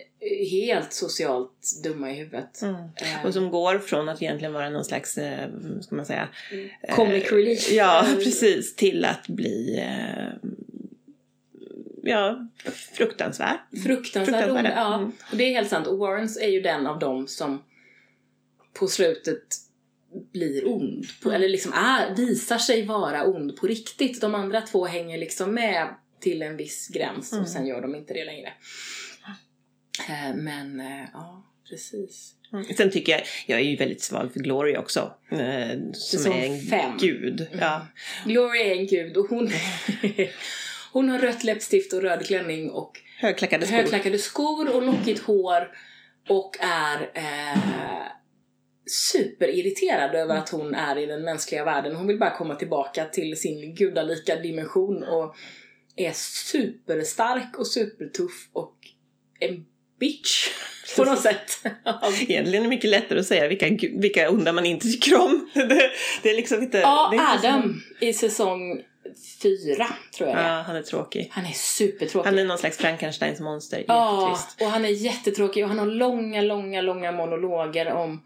helt socialt dumma i huvudet. Mm. Uh, och som går från att egentligen vara någon slags, uh, ska man säga? Mm. Comic relief. Ja, precis. Till att bli uh, ja, fruktansvärd. Fruktansvärd, fruktansvärd. ja. Mm. Och det är helt sant. Och Warrens är ju den av dem som på slutet blir ond. På, eller liksom är, visar sig vara ond på riktigt. De andra två hänger liksom med till en viss gräns och mm. sen gör de inte det längre. Eh, men eh, ja, precis. Mm. Sen tycker jag, jag är ju väldigt sval för Glory också. Eh, som Säsong är en fem. gud. Mm. Ja. Glory är en gud och hon, [LAUGHS] hon har rött läppstift och röd klänning och högklackade skor, högklackade skor och lockigt hår och är eh, superirriterad över att hon är i den mänskliga världen. Hon vill bara komma tillbaka till sin gudalika dimension och är superstark och supertuff och en bitch [LAUGHS] på något sätt. [LAUGHS] Egentligen är det mycket lättare att säga vilka, vilka onda man inte tycker om. [LAUGHS] Det, det är liksom inte... Ja, är Adam som... i säsong fyra tror jag Ja, han är tråkig. Han är supertråkig. Han är någon slags Frankensteins monster. Ja, och han är jättetråkig och han har långa, långa, långa monologer om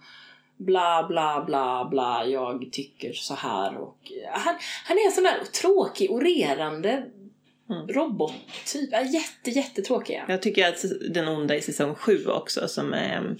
bla bla bla bla, jag tycker så här och eh, han, han är en sån där tråkig, orerande mm. robottyp. Jätte, jättetråkig. Jag tycker att den onda i säsong 7 också som är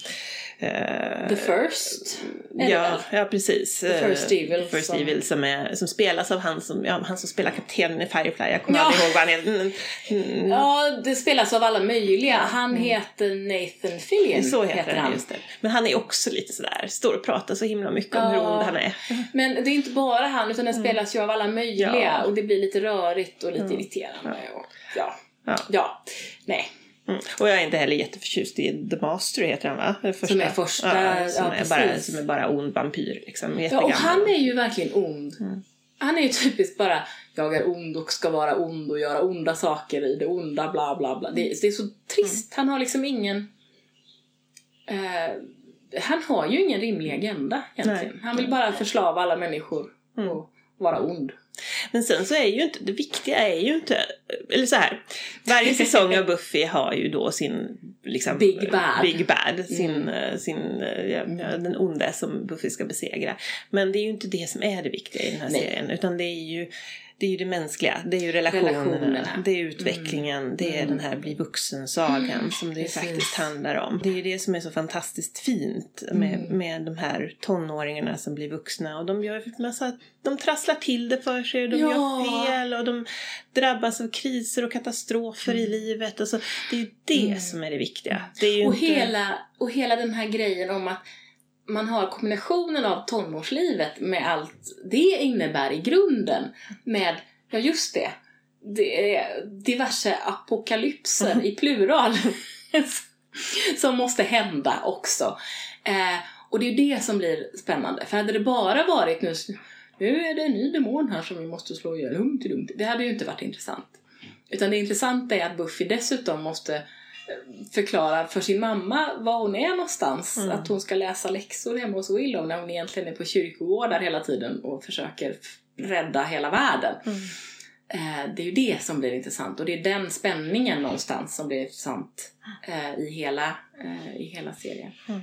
Uh, The First? Ja, ja, precis. The First Evil. First som... Evil som, är, som spelas av han som, ja, han som spelar kaptenen i Firefly. Jag kommer ja. aldrig ihåg vad han heter. Mm, mm. Ja, det spelas av alla möjliga. Han mm. heter Nathan Fillion. Så heter, heter han. Det. Men han är också lite sådär, står och pratar så himla mycket om hur ond han är. Men det är inte bara han utan den mm. spelas ju av alla möjliga ja. och det blir lite rörigt och lite mm. Och, ja. Ja. ja. Nej. Mm. Och jag är inte heller jätteförtjust i The Master heter han va? Första. Som är första, ja, som, ja, är bara, som är bara ond vampyr liksom. Ja och han är ju verkligen ond. Mm. Han är ju typiskt bara jag är ond och ska vara ond och göra onda saker i det onda bla bla bla. Det, det är så trist. Mm. Han har liksom ingen eh, han har ju ingen rimlig agenda egentligen. Nej. Han vill bara förslava alla människor mm. och vara ond. Men sen så är ju inte, det viktiga är ju inte, eller så här, varje säsong av Buffy har ju då sin liksom, Big Bad, Big bad sin, mm. Sin, ja, den onde som Buffy ska besegra. Men det är ju inte det som är det viktiga i den här Nej. serien utan det är ju det är ju det mänskliga, det är ju relationerna, relationerna. det är utvecklingen, mm. det är mm. den här bli vuxen-sagan mm. som det Precis. faktiskt handlar om. Det är ju det som är så fantastiskt fint med, mm. med de här tonåringarna som blir vuxna och de gör massa, de trasslar till det för sig och de ja. gör fel och de drabbas av kriser och katastrofer i mm. livet. Alltså, det är ju det mm. som är det viktiga. Det och, inte... hela, och hela den här grejen om att man har kombinationen av tonårslivet med allt det innebär i grunden med, ja just det, det är diverse apokalypser i plural. [LAUGHS] som måste hända också. Eh, och det är ju det som blir spännande. För hade det bara varit nu, nu är det en ny demon här som vi måste slå ihjäl, Det hade ju inte varit intressant. Utan det intressanta är att Buffy dessutom måste eh, förklara för sin mamma var hon är någonstans. Mm. Att hon ska läsa läxor hemma hos Willow när hon egentligen är på kyrkogårdar hela tiden och försöker rädda hela världen. Mm. Eh, det är ju det som blir intressant och det är den spänningen någonstans som blir intressant eh, i, hela, eh, i hela serien. Mm.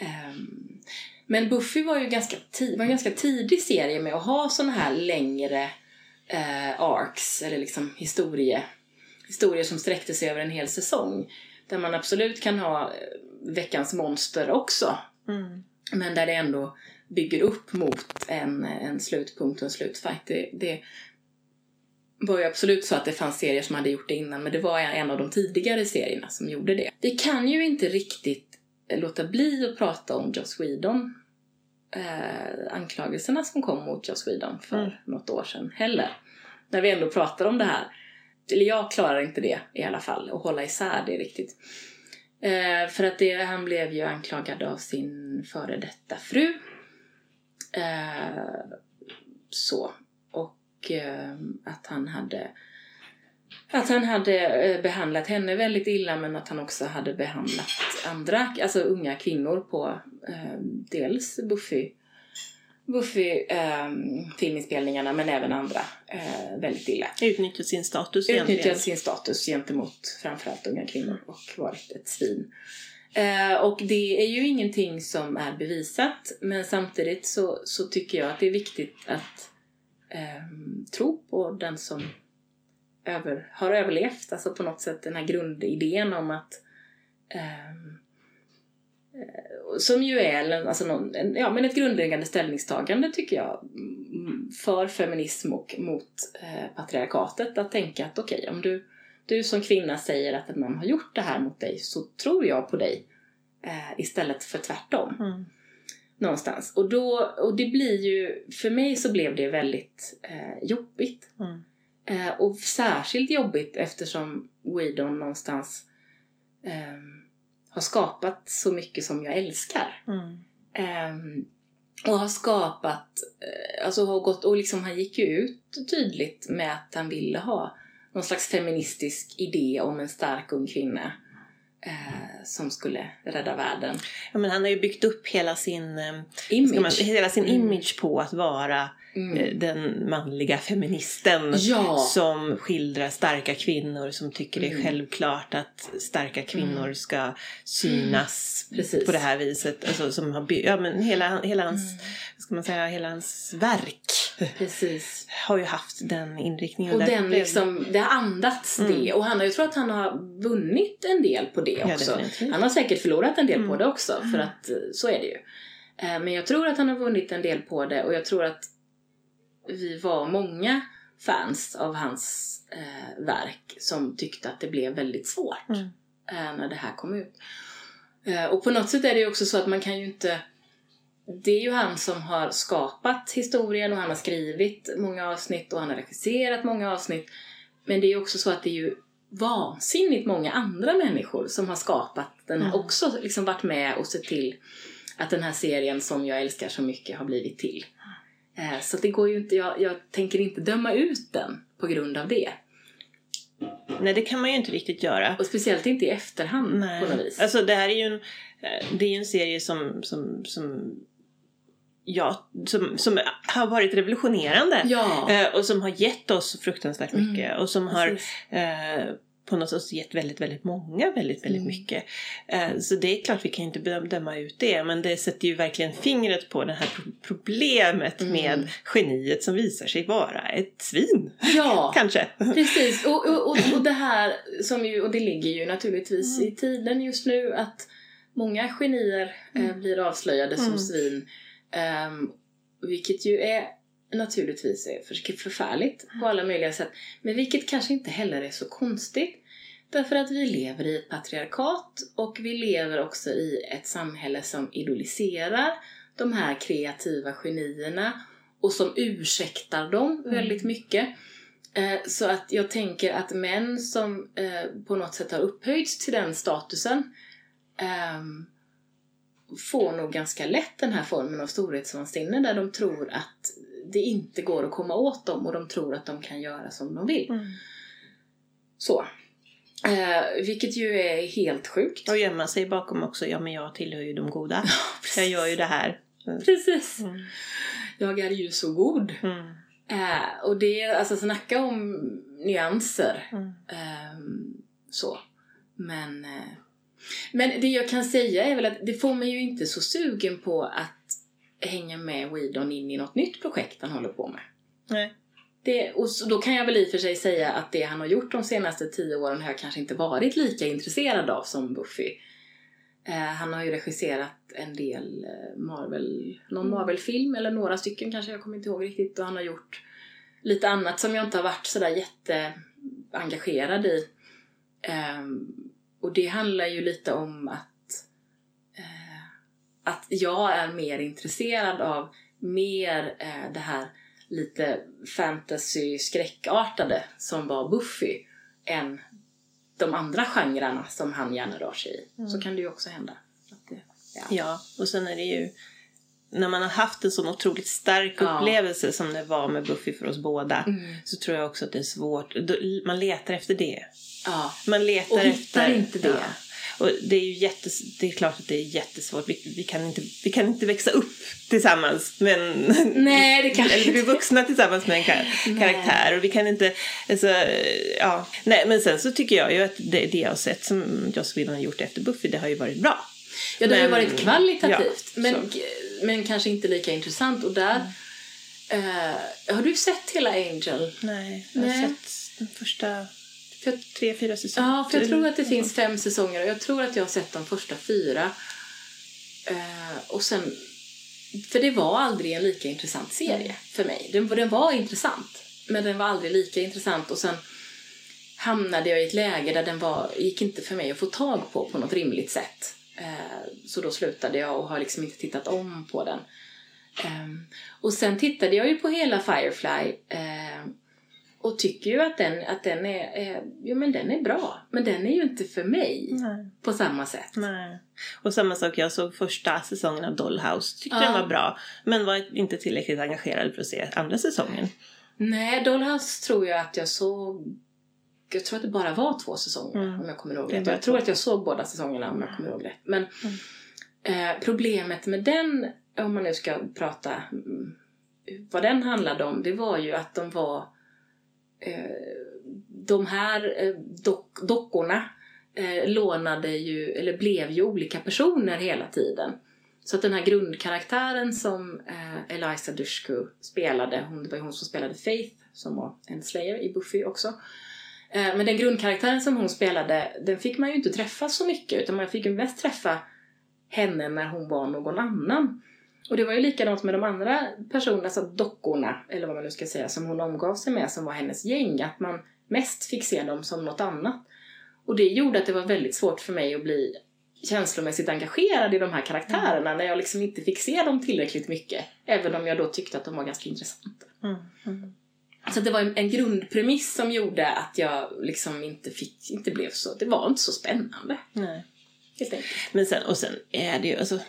Um, men Buffy var ju ganska var en ganska tidig serie med att ha såna här längre eh, arcs, eller liksom historie, historier som sträckte sig över en hel säsong. Där man absolut kan ha eh, veckans monster också. Mm. Men där det ändå bygger upp mot en, en slutpunkt och en slutfight. Det, det var ju absolut så att det fanns serier som hade gjort det innan men det var en av de tidigare serierna som gjorde det. Vi kan ju inte riktigt låta bli att prata om Joss Whedon eh, anklagelserna som kom mot Joss Whedon för mm. något år sedan heller. När vi ändå pratar om det här. Eller jag klarar inte det i alla fall, att hålla isär det riktigt. Eh, för att det, han blev ju anklagad av sin före detta fru. Eh, så. Och eh, att han hade att han hade eh, behandlat henne väldigt illa men att han också hade behandlat andra, alltså unga kvinnor på eh, dels Buffy, Buffy eh, filminspelningarna men även andra eh, väldigt illa. Utnyttjat sin status Utnyttjat sin status gentemot framförallt unga kvinnor och varit ett svin. Eh, och det är ju ingenting som är bevisat men samtidigt så, så tycker jag att det är viktigt att eh, tro på den som över, har överlevt. Alltså på något sätt den här grundidén om att um, som ju är alltså någon, ja, men ett grundläggande ställningstagande tycker jag mm, för feminism och mot eh, patriarkatet. Att tänka att okej, okay, om du, du som kvinna säger att en man har gjort det här mot dig så tror jag på dig eh, istället för tvärtom. Mm. Någonstans. Och, då, och det blir ju, för mig så blev det väldigt eh, jobbigt. Mm. Eh, och särskilt jobbigt eftersom Whedon någonstans eh, har skapat så mycket som jag älskar. Mm. Eh, och har skapat, eh, alltså har gått, och liksom han gick ju ut tydligt med att han ville ha någon slags feministisk idé om en stark ung kvinna eh, som skulle rädda världen. Ja, men han har ju byggt upp hela sin eh, image, man, hela sin mm. image på att vara Mm. Eh, den manliga feministen ja. som skildrar starka kvinnor som tycker mm. det är mm. självklart att starka kvinnor mm. ska synas mm. på det här viset. Alltså, som har ja, men hela, hela hans, mm. ska man säga, hela hans verk Precis. har ju haft den inriktningen. Och den liksom, det har andats det. Och han har ju tror att han har vunnit en del på det också. Ja, han har säkert förlorat en del på det också för att eh, så är det ju. Eh, men jag tror att han har vunnit en del på det och jag tror att vi var många fans av hans eh, verk som tyckte att det blev väldigt svårt mm. eh, när det här kom ut. Eh, och på något sätt är det ju också så att man kan ju inte... Det är ju han som har skapat historien och han har skrivit många avsnitt och han har regisserat många avsnitt. Men det är ju också så att det är ju vansinnigt många andra människor som har skapat den mm. också liksom varit med och sett till att den här serien som jag älskar så mycket har blivit till. Eh, så det går ju inte, jag, jag tänker inte döma ut den på grund av det. Nej, det kan man ju inte riktigt göra. Och speciellt inte i efterhand Nej. på något vis. Alltså det här är ju en, eh, det är en serie som, som, som Ja, som, som har varit revolutionerande ja. Eh, och som har gett oss fruktansvärt mycket mm. och som har på något sätt gett väldigt, väldigt många väldigt, väldigt mm. mycket. Eh, så det är klart vi kan inte döma ut det men det sätter ju verkligen fingret på det här problemet mm. med geniet som visar sig vara ett svin. Ja, [LAUGHS] kanske. Precis, och, och, och, och det här som ju, och det ligger ju naturligtvis mm. i tiden just nu att många genier eh, mm. blir avslöjade som mm. svin. Um, vilket ju är naturligtvis är förfärligt på alla möjliga sätt. Men vilket kanske inte heller är så konstigt. Därför att vi lever i ett patriarkat och vi lever också i ett samhälle som idoliserar de här kreativa genierna och som ursäktar dem mm. väldigt mycket. Eh, så att jag tänker att män som eh, på något sätt har upphöjts till den statusen um, får nog ganska lätt den här formen av storhetsvansinne där de tror att det inte går att komma åt dem och de tror att de kan göra som de vill. Mm. Så. Eh, vilket ju är helt sjukt. Och gömma sig bakom också, ja men jag tillhör ju de goda. [LAUGHS] jag gör ju det här. Precis. Mm. Jag är ju så god. Mm. Eh, och det är, alltså snacka om nyanser. Eh, så. Men, eh, men det jag kan säga är väl att det får mig ju inte så sugen på att hänga med Weedon in i något nytt projekt han håller på med. Nej. Det, och då kan jag väl i och för sig säga att det han har gjort de senaste tio åren har jag kanske inte varit lika intresserad av som Buffy. Eh, han har ju regisserat en del eh, Marvel, någon mm. Marvel-film eller några stycken kanske, jag kommer inte ihåg riktigt. Och han har gjort lite annat som jag inte har varit sådär jätteengagerad i. Eh, och det handlar ju lite om att jag är mer intresserad av mer eh, det här lite fantasy-skräckartade som var Buffy än de andra genrerna som han gärna rör sig i. Mm. Så kan det ju också hända. Det, ja. ja, och sen är det ju när man har haft en sån otroligt stark ja. upplevelse som det var med Buffy för oss båda mm. så tror jag också att det är svårt. Man letar efter det. Ja. Man letar och hittar efter, inte det. Ja. Och det är ju jättes, det är klart att det är jättesvårt. Vi, vi, kan, inte, vi kan inte växa upp tillsammans med en, Nej, det kan eller bli vuxna tillsammans med en kar karaktär. Och vi kan inte, alltså, ja. Nej, men sen så tycker jag ju att det, det jag har sett som Joss Whedon har gjort efter Buffy, det har ju varit bra. Ja, det men, har ju varit kvalitativt. Ja, men, men kanske inte lika intressant. Och där, mm. uh, har du sett hela Angel? Nej, jag har Nej. sett den första för tre, fyra säsonger. Ja, för jag tror att det finns fem säsonger och jag tror att jag har sett de första fyra. Uh, och sen, för det var aldrig en lika intressant serie mm. för mig. Den, den var intressant, men den var aldrig lika intressant och sen hamnade jag i ett läge där den var, gick inte för mig att få tag på på något rimligt sätt. Uh, så då slutade jag och har liksom inte tittat om på den. Um, och sen tittade jag ju på hela Firefly uh, och tycker ju att den, att den är, är, jo, men den är bra. Men den är ju inte för mig Nej. på samma sätt. Nej. Och samma sak, jag såg första säsongen av Dollhouse. Tyckte ja. den var bra. Men var inte tillräckligt engagerad för att se andra säsongen. Nej, Dollhouse tror jag att jag såg jag tror att det bara var två säsonger mm. om jag kommer ihåg rätt. Jag tror att jag såg båda säsongerna om jag kommer ihåg rätt. Men mm. eh, problemet med den, om man nu ska prata mm, vad den handlade om, det var ju att de var Eh, Eh, de här eh, dock, dockorna eh, lånade ju, eller blev ju olika personer hela tiden. Så att den här grundkaraktären som eh, Eliza Dushku spelade, hon, det var ju hon som spelade Faith som var en slayer i Buffy också. Eh, men den grundkaraktären som hon spelade, den fick man ju inte träffa så mycket utan man fick ju mest träffa henne när hon var någon annan. Och det var ju likadant med de andra personerna, alltså dockorna, eller vad man nu ska säga, som hon omgav sig med, som var hennes gäng. Att man mest fick se dem som något annat. Och det gjorde att det var väldigt svårt för mig att bli känslomässigt engagerad i de här karaktärerna mm. när jag liksom inte fick se dem tillräckligt mycket. Även om jag då tyckte att de var ganska intressanta. Mm. Mm. Så det var en, grundpremiss som gjorde att jag liksom inte fick, inte blev så, det var inte så spännande. Nej. Helt enkelt. Men sen, och sen är det ju, alltså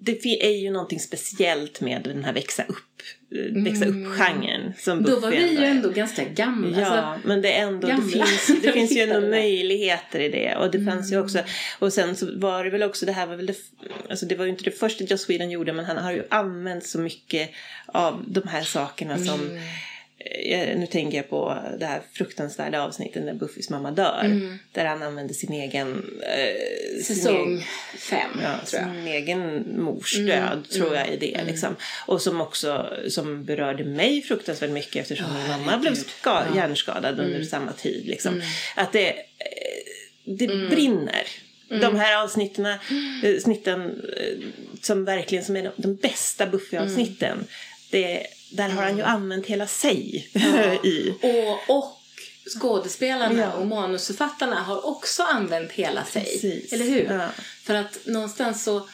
det är ju någonting speciellt med den här växa upp eh, växa upp-genren. Mm. Som Då var vi ju ändå ganska gamla. Ja, alltså, men det, är ändå, det finns, det finns ju [LAUGHS] ändå möjligheter i det. Och det mm. fanns ju också, och sen så var det väl också, det här var väl det, alltså det var ju inte det första Joss Sweden gjorde, men han har ju använt så mycket av de här sakerna som mm nu tänker jag på det här fruktansvärda avsnittet när Buffys mamma dör. Mm. Där han använder sin egen... Eh, Säsong fem, ja, tror jag. Sin egen mors mm. död, mm. tror jag, i det. Mm. Liksom. Och som också som berörde mig fruktansvärt mycket eftersom oh, min mamma blev ska, ja. hjärnskadad under mm. samma tid. Liksom. Mm. Att det, eh, det brinner. De här avsnitten, snitten, som verkligen som är de, de bästa Buffy-avsnitten. Det där har han ju använt hela sig [LAUGHS] i. Och, och skådespelarna ja. och manusförfattarna har också använt hela sig. Precis. Eller hur? Ja. För att någonstans så,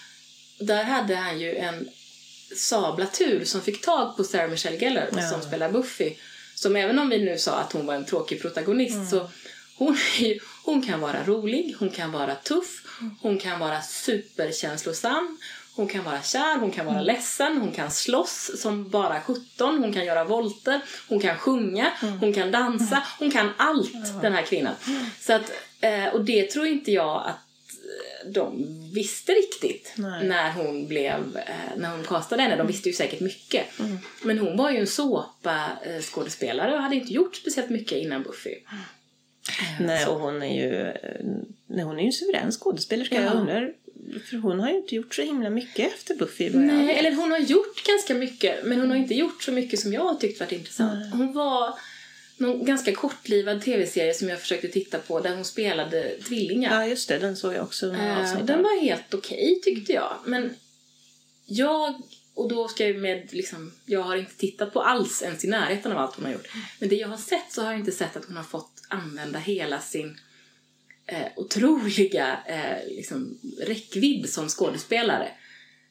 där hade han ju en sabla tur som fick tag på Sarah Michelle Gellar ja. som spelar Buffy. Som även om vi nu sa att hon var en tråkig protagonist mm. så hon ju Hon kan vara rolig, hon kan vara tuff, hon kan vara superkänslosam, hon kan vara kär, hon kan vara mm. ledsen, hon kan slåss som bara 17, hon kan göra volter, hon kan sjunga, mm. hon kan dansa, mm. hon kan allt den här kvinnan. Så att, eh, och det tror inte jag att de visste riktigt Nej. när hon blev, eh, när hon castade henne. De visste ju säkert mycket. Mm. Men hon var ju en såpa-skådespelare och hade inte gjort speciellt mycket innan Buffy. Mm. Nej, och hon är ju, eh, nej, hon är ju en suverän skådespelerska. Ja. Jag undrar för hon har ju inte gjort så himla mycket efter Buffy. Nej, eller hon har gjort ganska mycket men hon har inte gjort så mycket som jag har tyckt varit intressant. Nej. Hon var någon ganska kortlivad tv-serie som jag försökte titta på där hon spelade tvillingar. Ja, just det. Den såg jag också. Uh, den var helt okej okay, tyckte jag. Men jag, och då ska jag med liksom, jag har inte tittat på alls ens i närheten av allt hon har gjort. Men det jag har sett så har jag inte sett att hon har fått använda hela sin eh, otroliga eh, liksom, räckvidd som skådespelare.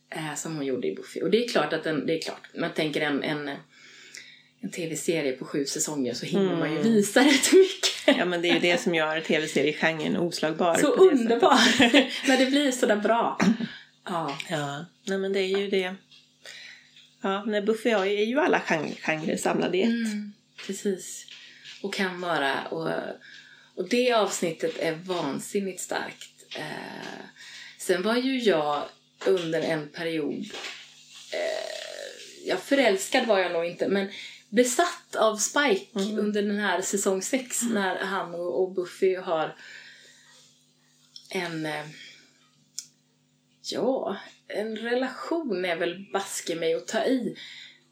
Eh, som hon gjorde i Buffy. Och det är klart att den, det är klart, man tänker en, en en tv-serie på sju säsonger så hinner mm. man ju mm. visa rätt mycket. Ja men det är ju det som gör tv-seriegenren oslagbar. Så underbar! [LAUGHS] När det blir sådär bra. Ja. Ja, nej men det är ju det. Ja, när Buffy är ju alla genrer samlade i ett. Mm, precis. Och kan vara. Och, och det avsnittet är vansinnigt starkt. Eh, sen var ju jag under en period eh, ja, förälskad var jag nog inte, men besatt av Spike mm. under den här säsong 6 mm. när han och, och Buffy har en eh, ja, en relation är väl baske mig att ta i.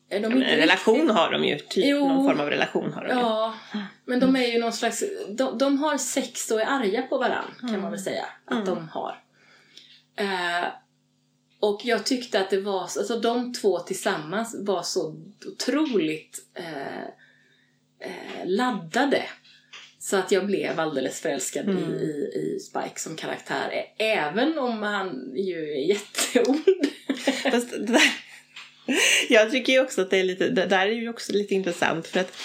De en relation riktigt... har de ju, typ jo, någon form av relation har de Ja, ju. Men de är ju någon slags, de, de har sex och är arga på varandra kan mm. man väl säga att mm. de har. Uh, och jag tyckte att det var, alltså de två tillsammans var så otroligt eh, eh, laddade. Så att jag blev alldeles förälskad mm. i, i, i Spike som karaktär. Även om han ju är jätteond. [LAUGHS] Fast det där, jag tycker ju också att det är lite, det där är ju också lite intressant för att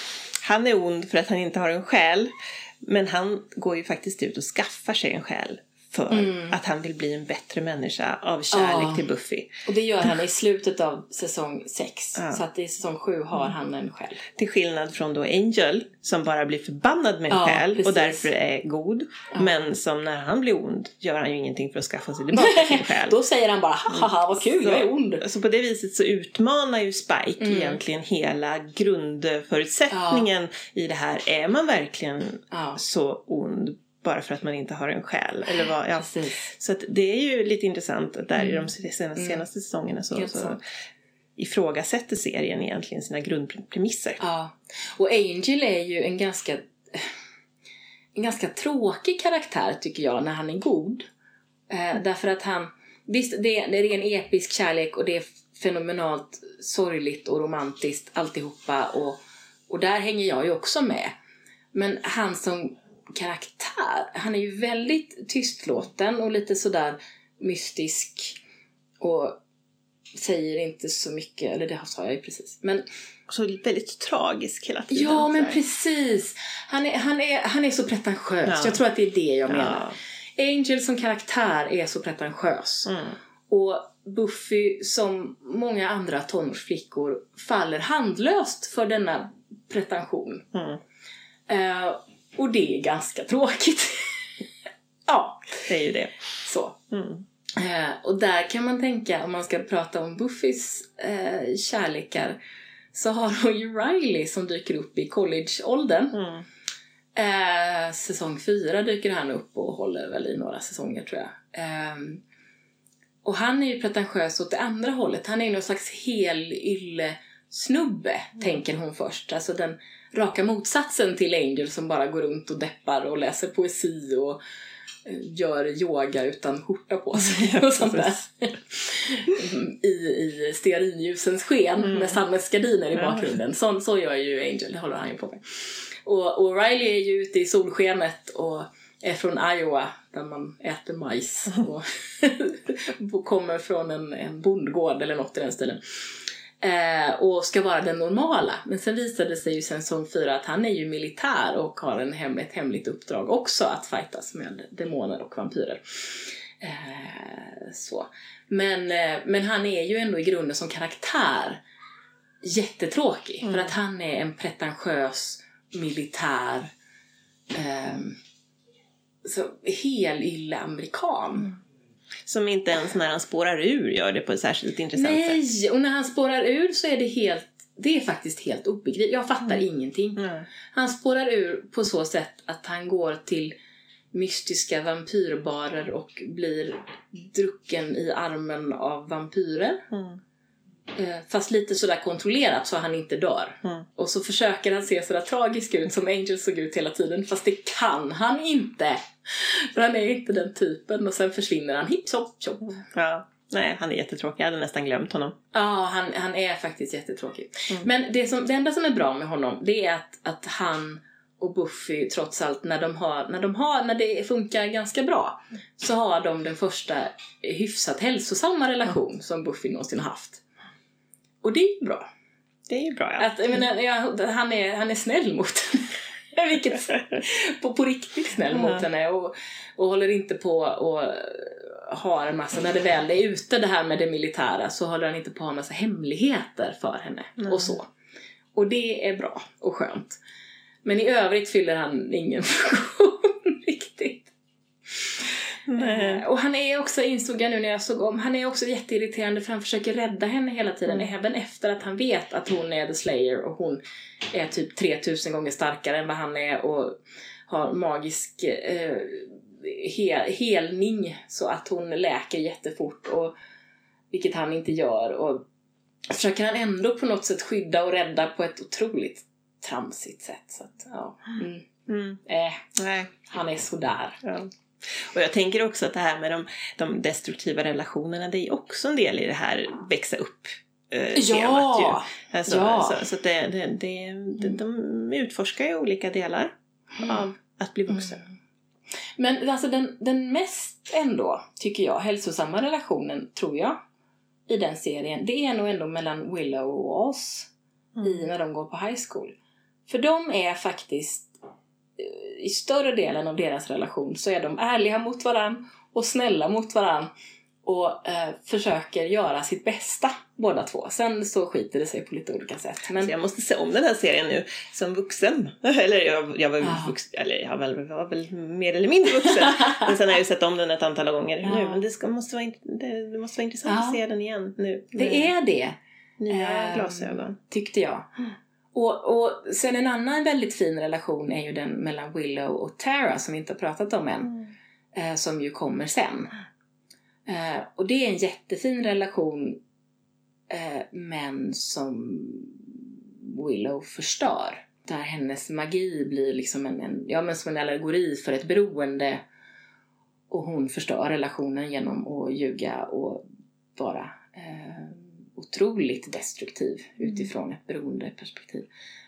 han är ond för att han inte har en själ. Men han går ju faktiskt ut och skaffar sig en själ för mm. att han vill bli en bättre människa av kärlek ja. till Buffy. Och det gör han i slutet av säsong 6. Ja. Så att i säsong 7 har han en själ. Till skillnad från då Angel som bara blir förbannad med en ja, själ precis. och därför är god. Men som när han blir ond gör han ju ingenting för att skaffa sig tillbaka sin [LAUGHS] själ. då säger han bara haha vad kul, så, jag är ond. Så på det viset så utmanar ju Spike mm. egentligen hela grundförutsättningen i det här. Är man verkligen så ond bara för att man inte har en själ. Eller vad, ja. Så att det är ju lite intressant att där mm. i de mm. senaste, mm. senaste säsongerna så, så ifrågasätter serien egentligen sina grundpremisser. Ja, och Angel är ju en ganska en ganska tråkig karaktär tycker jag när han är god. Eh, därför att han, visst det är, det är en episk kärlek och det är fenomenalt sorgligt och romantiskt alltihopa och, och där hänger jag ju också med. Men han som karaktär. Han är ju väldigt tystlåten och lite sådär mystisk och säger inte så mycket, eller det sa jag ju precis. Men så väldigt tragisk hela tiden. Ja, men precis. Han är, han är, han är så pretentiös. Ja. Jag tror att det är det jag menar. Ja. Angel som karaktär är så pretentiös. Mm. Och Buffy som många andra tonårsflickor faller handlöst för denna pretension. Mm. Uh, och det är ganska tråkigt. [LAUGHS] ja. Det är ju det. Så. Mm. Eh, och där kan man tänka, om man ska prata om Buffys eh, kärlekar, så har hon ju Riley som dyker upp i collegeåldern. Mm. Eh, säsong fyra dyker han upp och håller väl i några säsonger tror jag. Eh, och han är ju pretentiös åt det andra hållet. Han är ju någon slags helylle snubbe, mm. tänker hon först. Alltså den raka motsatsen till Angel som bara går runt och deppar och läser poesi och eh, gör yoga utan skjorta på sig [LAUGHS] och sånt där. I, i stearinljusens sken mm. med sammetsgardiner i bakgrunden. Så, så gör ju Angel, det håller han ju på med. Och, och Riley är ju ute i solskenet och är från Iowa där man äter majs och [LAUGHS] kommer från en, en bondgård eller något i den stilen. Eh, och ska vara den normala. Men sen visade det sig ju sen säsong fyra att han är ju militär och har en hem, ett hemligt uppdrag också att fightas med demoner och vampyrer. Eh, så. Men, eh, men han är ju ändå i grunden som karaktär jättetråkig. Mm. För att han är en pretentiös militär eh, så helylle amerikan. Mm. Som inte ens när han spårar ur gör det på ett särskilt intressant Nej, sätt. Nej, och när han spårar ur så är det helt det är faktiskt helt obegripligt. Jag fattar mm. ingenting. Mm. Han spårar ur på så sätt att han går till mystiska vampyrbarer och blir drucken i armen av vampyrer. Mm. Eh, fast lite sådär kontrollerat så han inte dör. Mm. Och så försöker han se sådär tragisk ut som Angel såg ut hela tiden. Fast det kan han inte. För han är inte den typen. Och sen försvinner han hipp hopp chop. Ja. Nej, han är jättetråkig. Jag hade nästan glömt honom. Ja, han, han är faktiskt jättetråkig. Mm. Men det, som, det enda som är bra med honom det är att, att han och Buffy trots allt när de har, när de har, när det funkar ganska bra så har de den första hyfsat hälsosamma relation mm. som Buffy någonsin haft. Och det är ju bra. Det är ju bra ja. Att, jag menar, jag, han, är, han är snäll mot henne. [LAUGHS] Vilket, på, på riktigt snäll mot henne och, och håller inte på och har en massa, när det väl är ute det här med det militära så håller han inte på att ha en massa hemligheter för henne mm. och så. Och det är bra och skönt. Men i övrigt fyller han ingen [LAUGHS] funktion. Eh, och han är också, insåg jag nu när jag såg om, han är också jätteirriterande för han försöker rädda henne hela tiden. Mm. Även efter att han vet att hon är the slayer och hon är typ 3000 gånger starkare än vad han är och har magisk eh, hel, helning så att hon läker jättefort. Och, vilket han inte gör. Och försöker han ändå på något sätt skydda och rädda på ett otroligt tramsigt sätt. Så att, ja. Mm. Mm. Äh, Nej. Han är sådär. Ja. Och jag tänker också att det här med de, de destruktiva relationerna, det är också en del i det här växa upp eh, ja. temat ju. Alltså, ja. Så, så det, det, det, det, de utforskar ju olika delar av att bli vuxen. Mm. Men alltså den, den mest ändå, tycker jag, hälsosamma relationen, tror jag, i den serien, det är nog ändå mellan Willow och oss mm. i när de går på high school. För de är faktiskt, i större delen av deras relation så är de ärliga mot varann och snälla mot varann och eh, försöker göra sitt bästa båda två. Sen så skiter det sig på lite olika sätt. Men... Så jag måste se om den här serien nu som vuxen. [LAUGHS] eller jag, jag var, ja. vuxen, eller jag var, var, väl mer eller mindre vuxen. [LAUGHS] men sen har jag ju sett om den ett antal gånger ja. nu. Men det, ska, måste vara, det, det måste vara intressant ja. att se den igen nu. Det är det. Nya eh, glasögon. Tyckte jag. Och, och sen en annan väldigt fin relation är ju den mellan Willow och Tara som vi inte har pratat om än. Mm. Eh, som ju kommer sen. Eh, och det är en jättefin relation eh, men som Willow förstör. Där hennes magi blir liksom en, en, ja, men som en allegori för ett beroende och hon förstör relationen genom att ljuga och vara eh, otroligt destruktiv mm. utifrån ett beroendeperspektiv.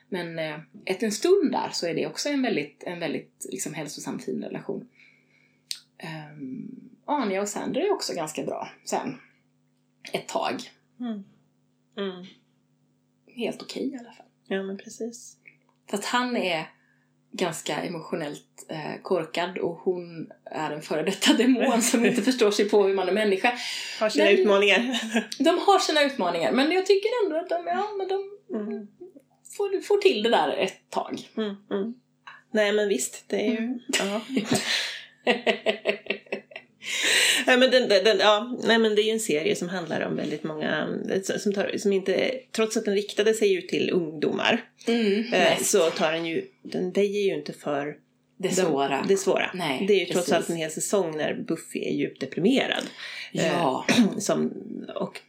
Men eh, efter en stund där så är det också en väldigt, en väldigt liksom, hälsosam fin relation. Um, Anja och Sander är också ganska bra sen. Ett tag. Mm. Mm. Helt okej okay, i alla fall. Ja men precis. Fast han är ganska emotionellt eh, korkad och hon är en före detta demon som inte [LAUGHS] förstår sig på hur man är människa. Har sina men, utmaningar. [LAUGHS] de har sina utmaningar men jag tycker ändå att de, ja, men de mm. får, får till det där ett tag. Mm, mm. Nej men visst, det är ju... [LAUGHS] [LAUGHS] Nej, men den, den, ja, nej, men det är ju en serie som handlar om väldigt många, som, tar, som inte, trots att den riktade sig ut till ungdomar, mm, eh, så tar den ju, den väjer ju inte för det svåra. De, det svåra. Nej, det är ju precis. trots allt en hel säsong när Buffy är djupt deprimerad. Ja. Eh, [CLEARS THROAT] som, och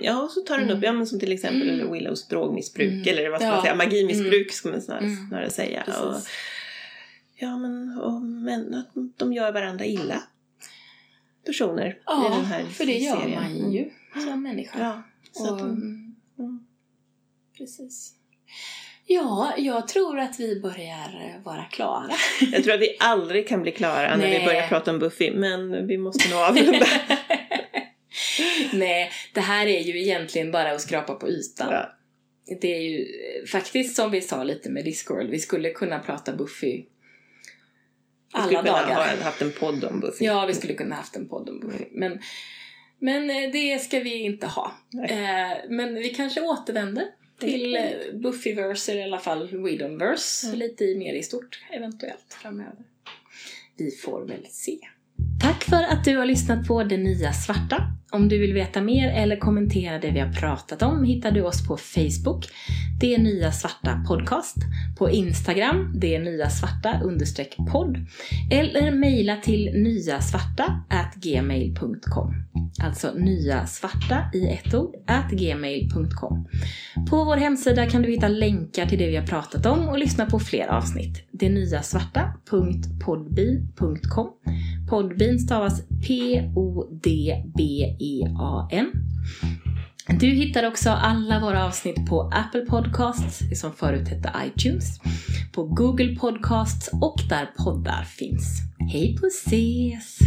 Ja, så tar den upp, mm. ja men som till exempel mm. Willows drogmissbruk mm. eller vad ska ja. man säga, magimissbruk mm. ska man snarare, mm. snarare säga. Och, ja men, och, men de gör varandra illa personer ja, i den här för det gör serien. man ju mm. som människa. Ja, så och, mm. Precis. Ja, jag tror att vi börjar vara klara. [LAUGHS] Jag tror att vi aldrig kan bli klara när vi börjar prata om Buffy, men vi måste nog avrunda. [LAUGHS] Nej, det här är ju egentligen bara att skrapa på ytan. Ja. Det är ju faktiskt som vi sa lite med Discworld, vi skulle kunna prata Buffy alla vi skulle dagar. ha haft en podd om Buffy. Ja, vi skulle kunna haft en podd om Buffy. Men, men eh, det ska vi inte ha. Eh, men vi kanske återvänder till eh, Buffyverse, eller i alla fall Whedonverse, mm. lite mer i stort eventuellt framöver. Vi får väl se. Tack för att du har lyssnat på Det Nya Svarta. Om du vill veta mer eller kommentera det vi har pratat om hittar du oss på Facebook, Det Nya Svarta Podcast, på Instagram, Det Nya Svarta understreck podd, eller mejla till nyasvarta gmail.com. Alltså nyasvarta i ett ord, at gmail.com. På vår hemsida kan du hitta länkar till det vi har pratat om och lyssna på fler avsnitt. Detnyasvarta.podbean.com Podbean stavas P-O-D-B P-O-D-B-E-A-N. Du hittar också alla våra avsnitt på Apple Podcasts, som förut hette iTunes, på Google Podcasts och där poddar finns. Hej på ses!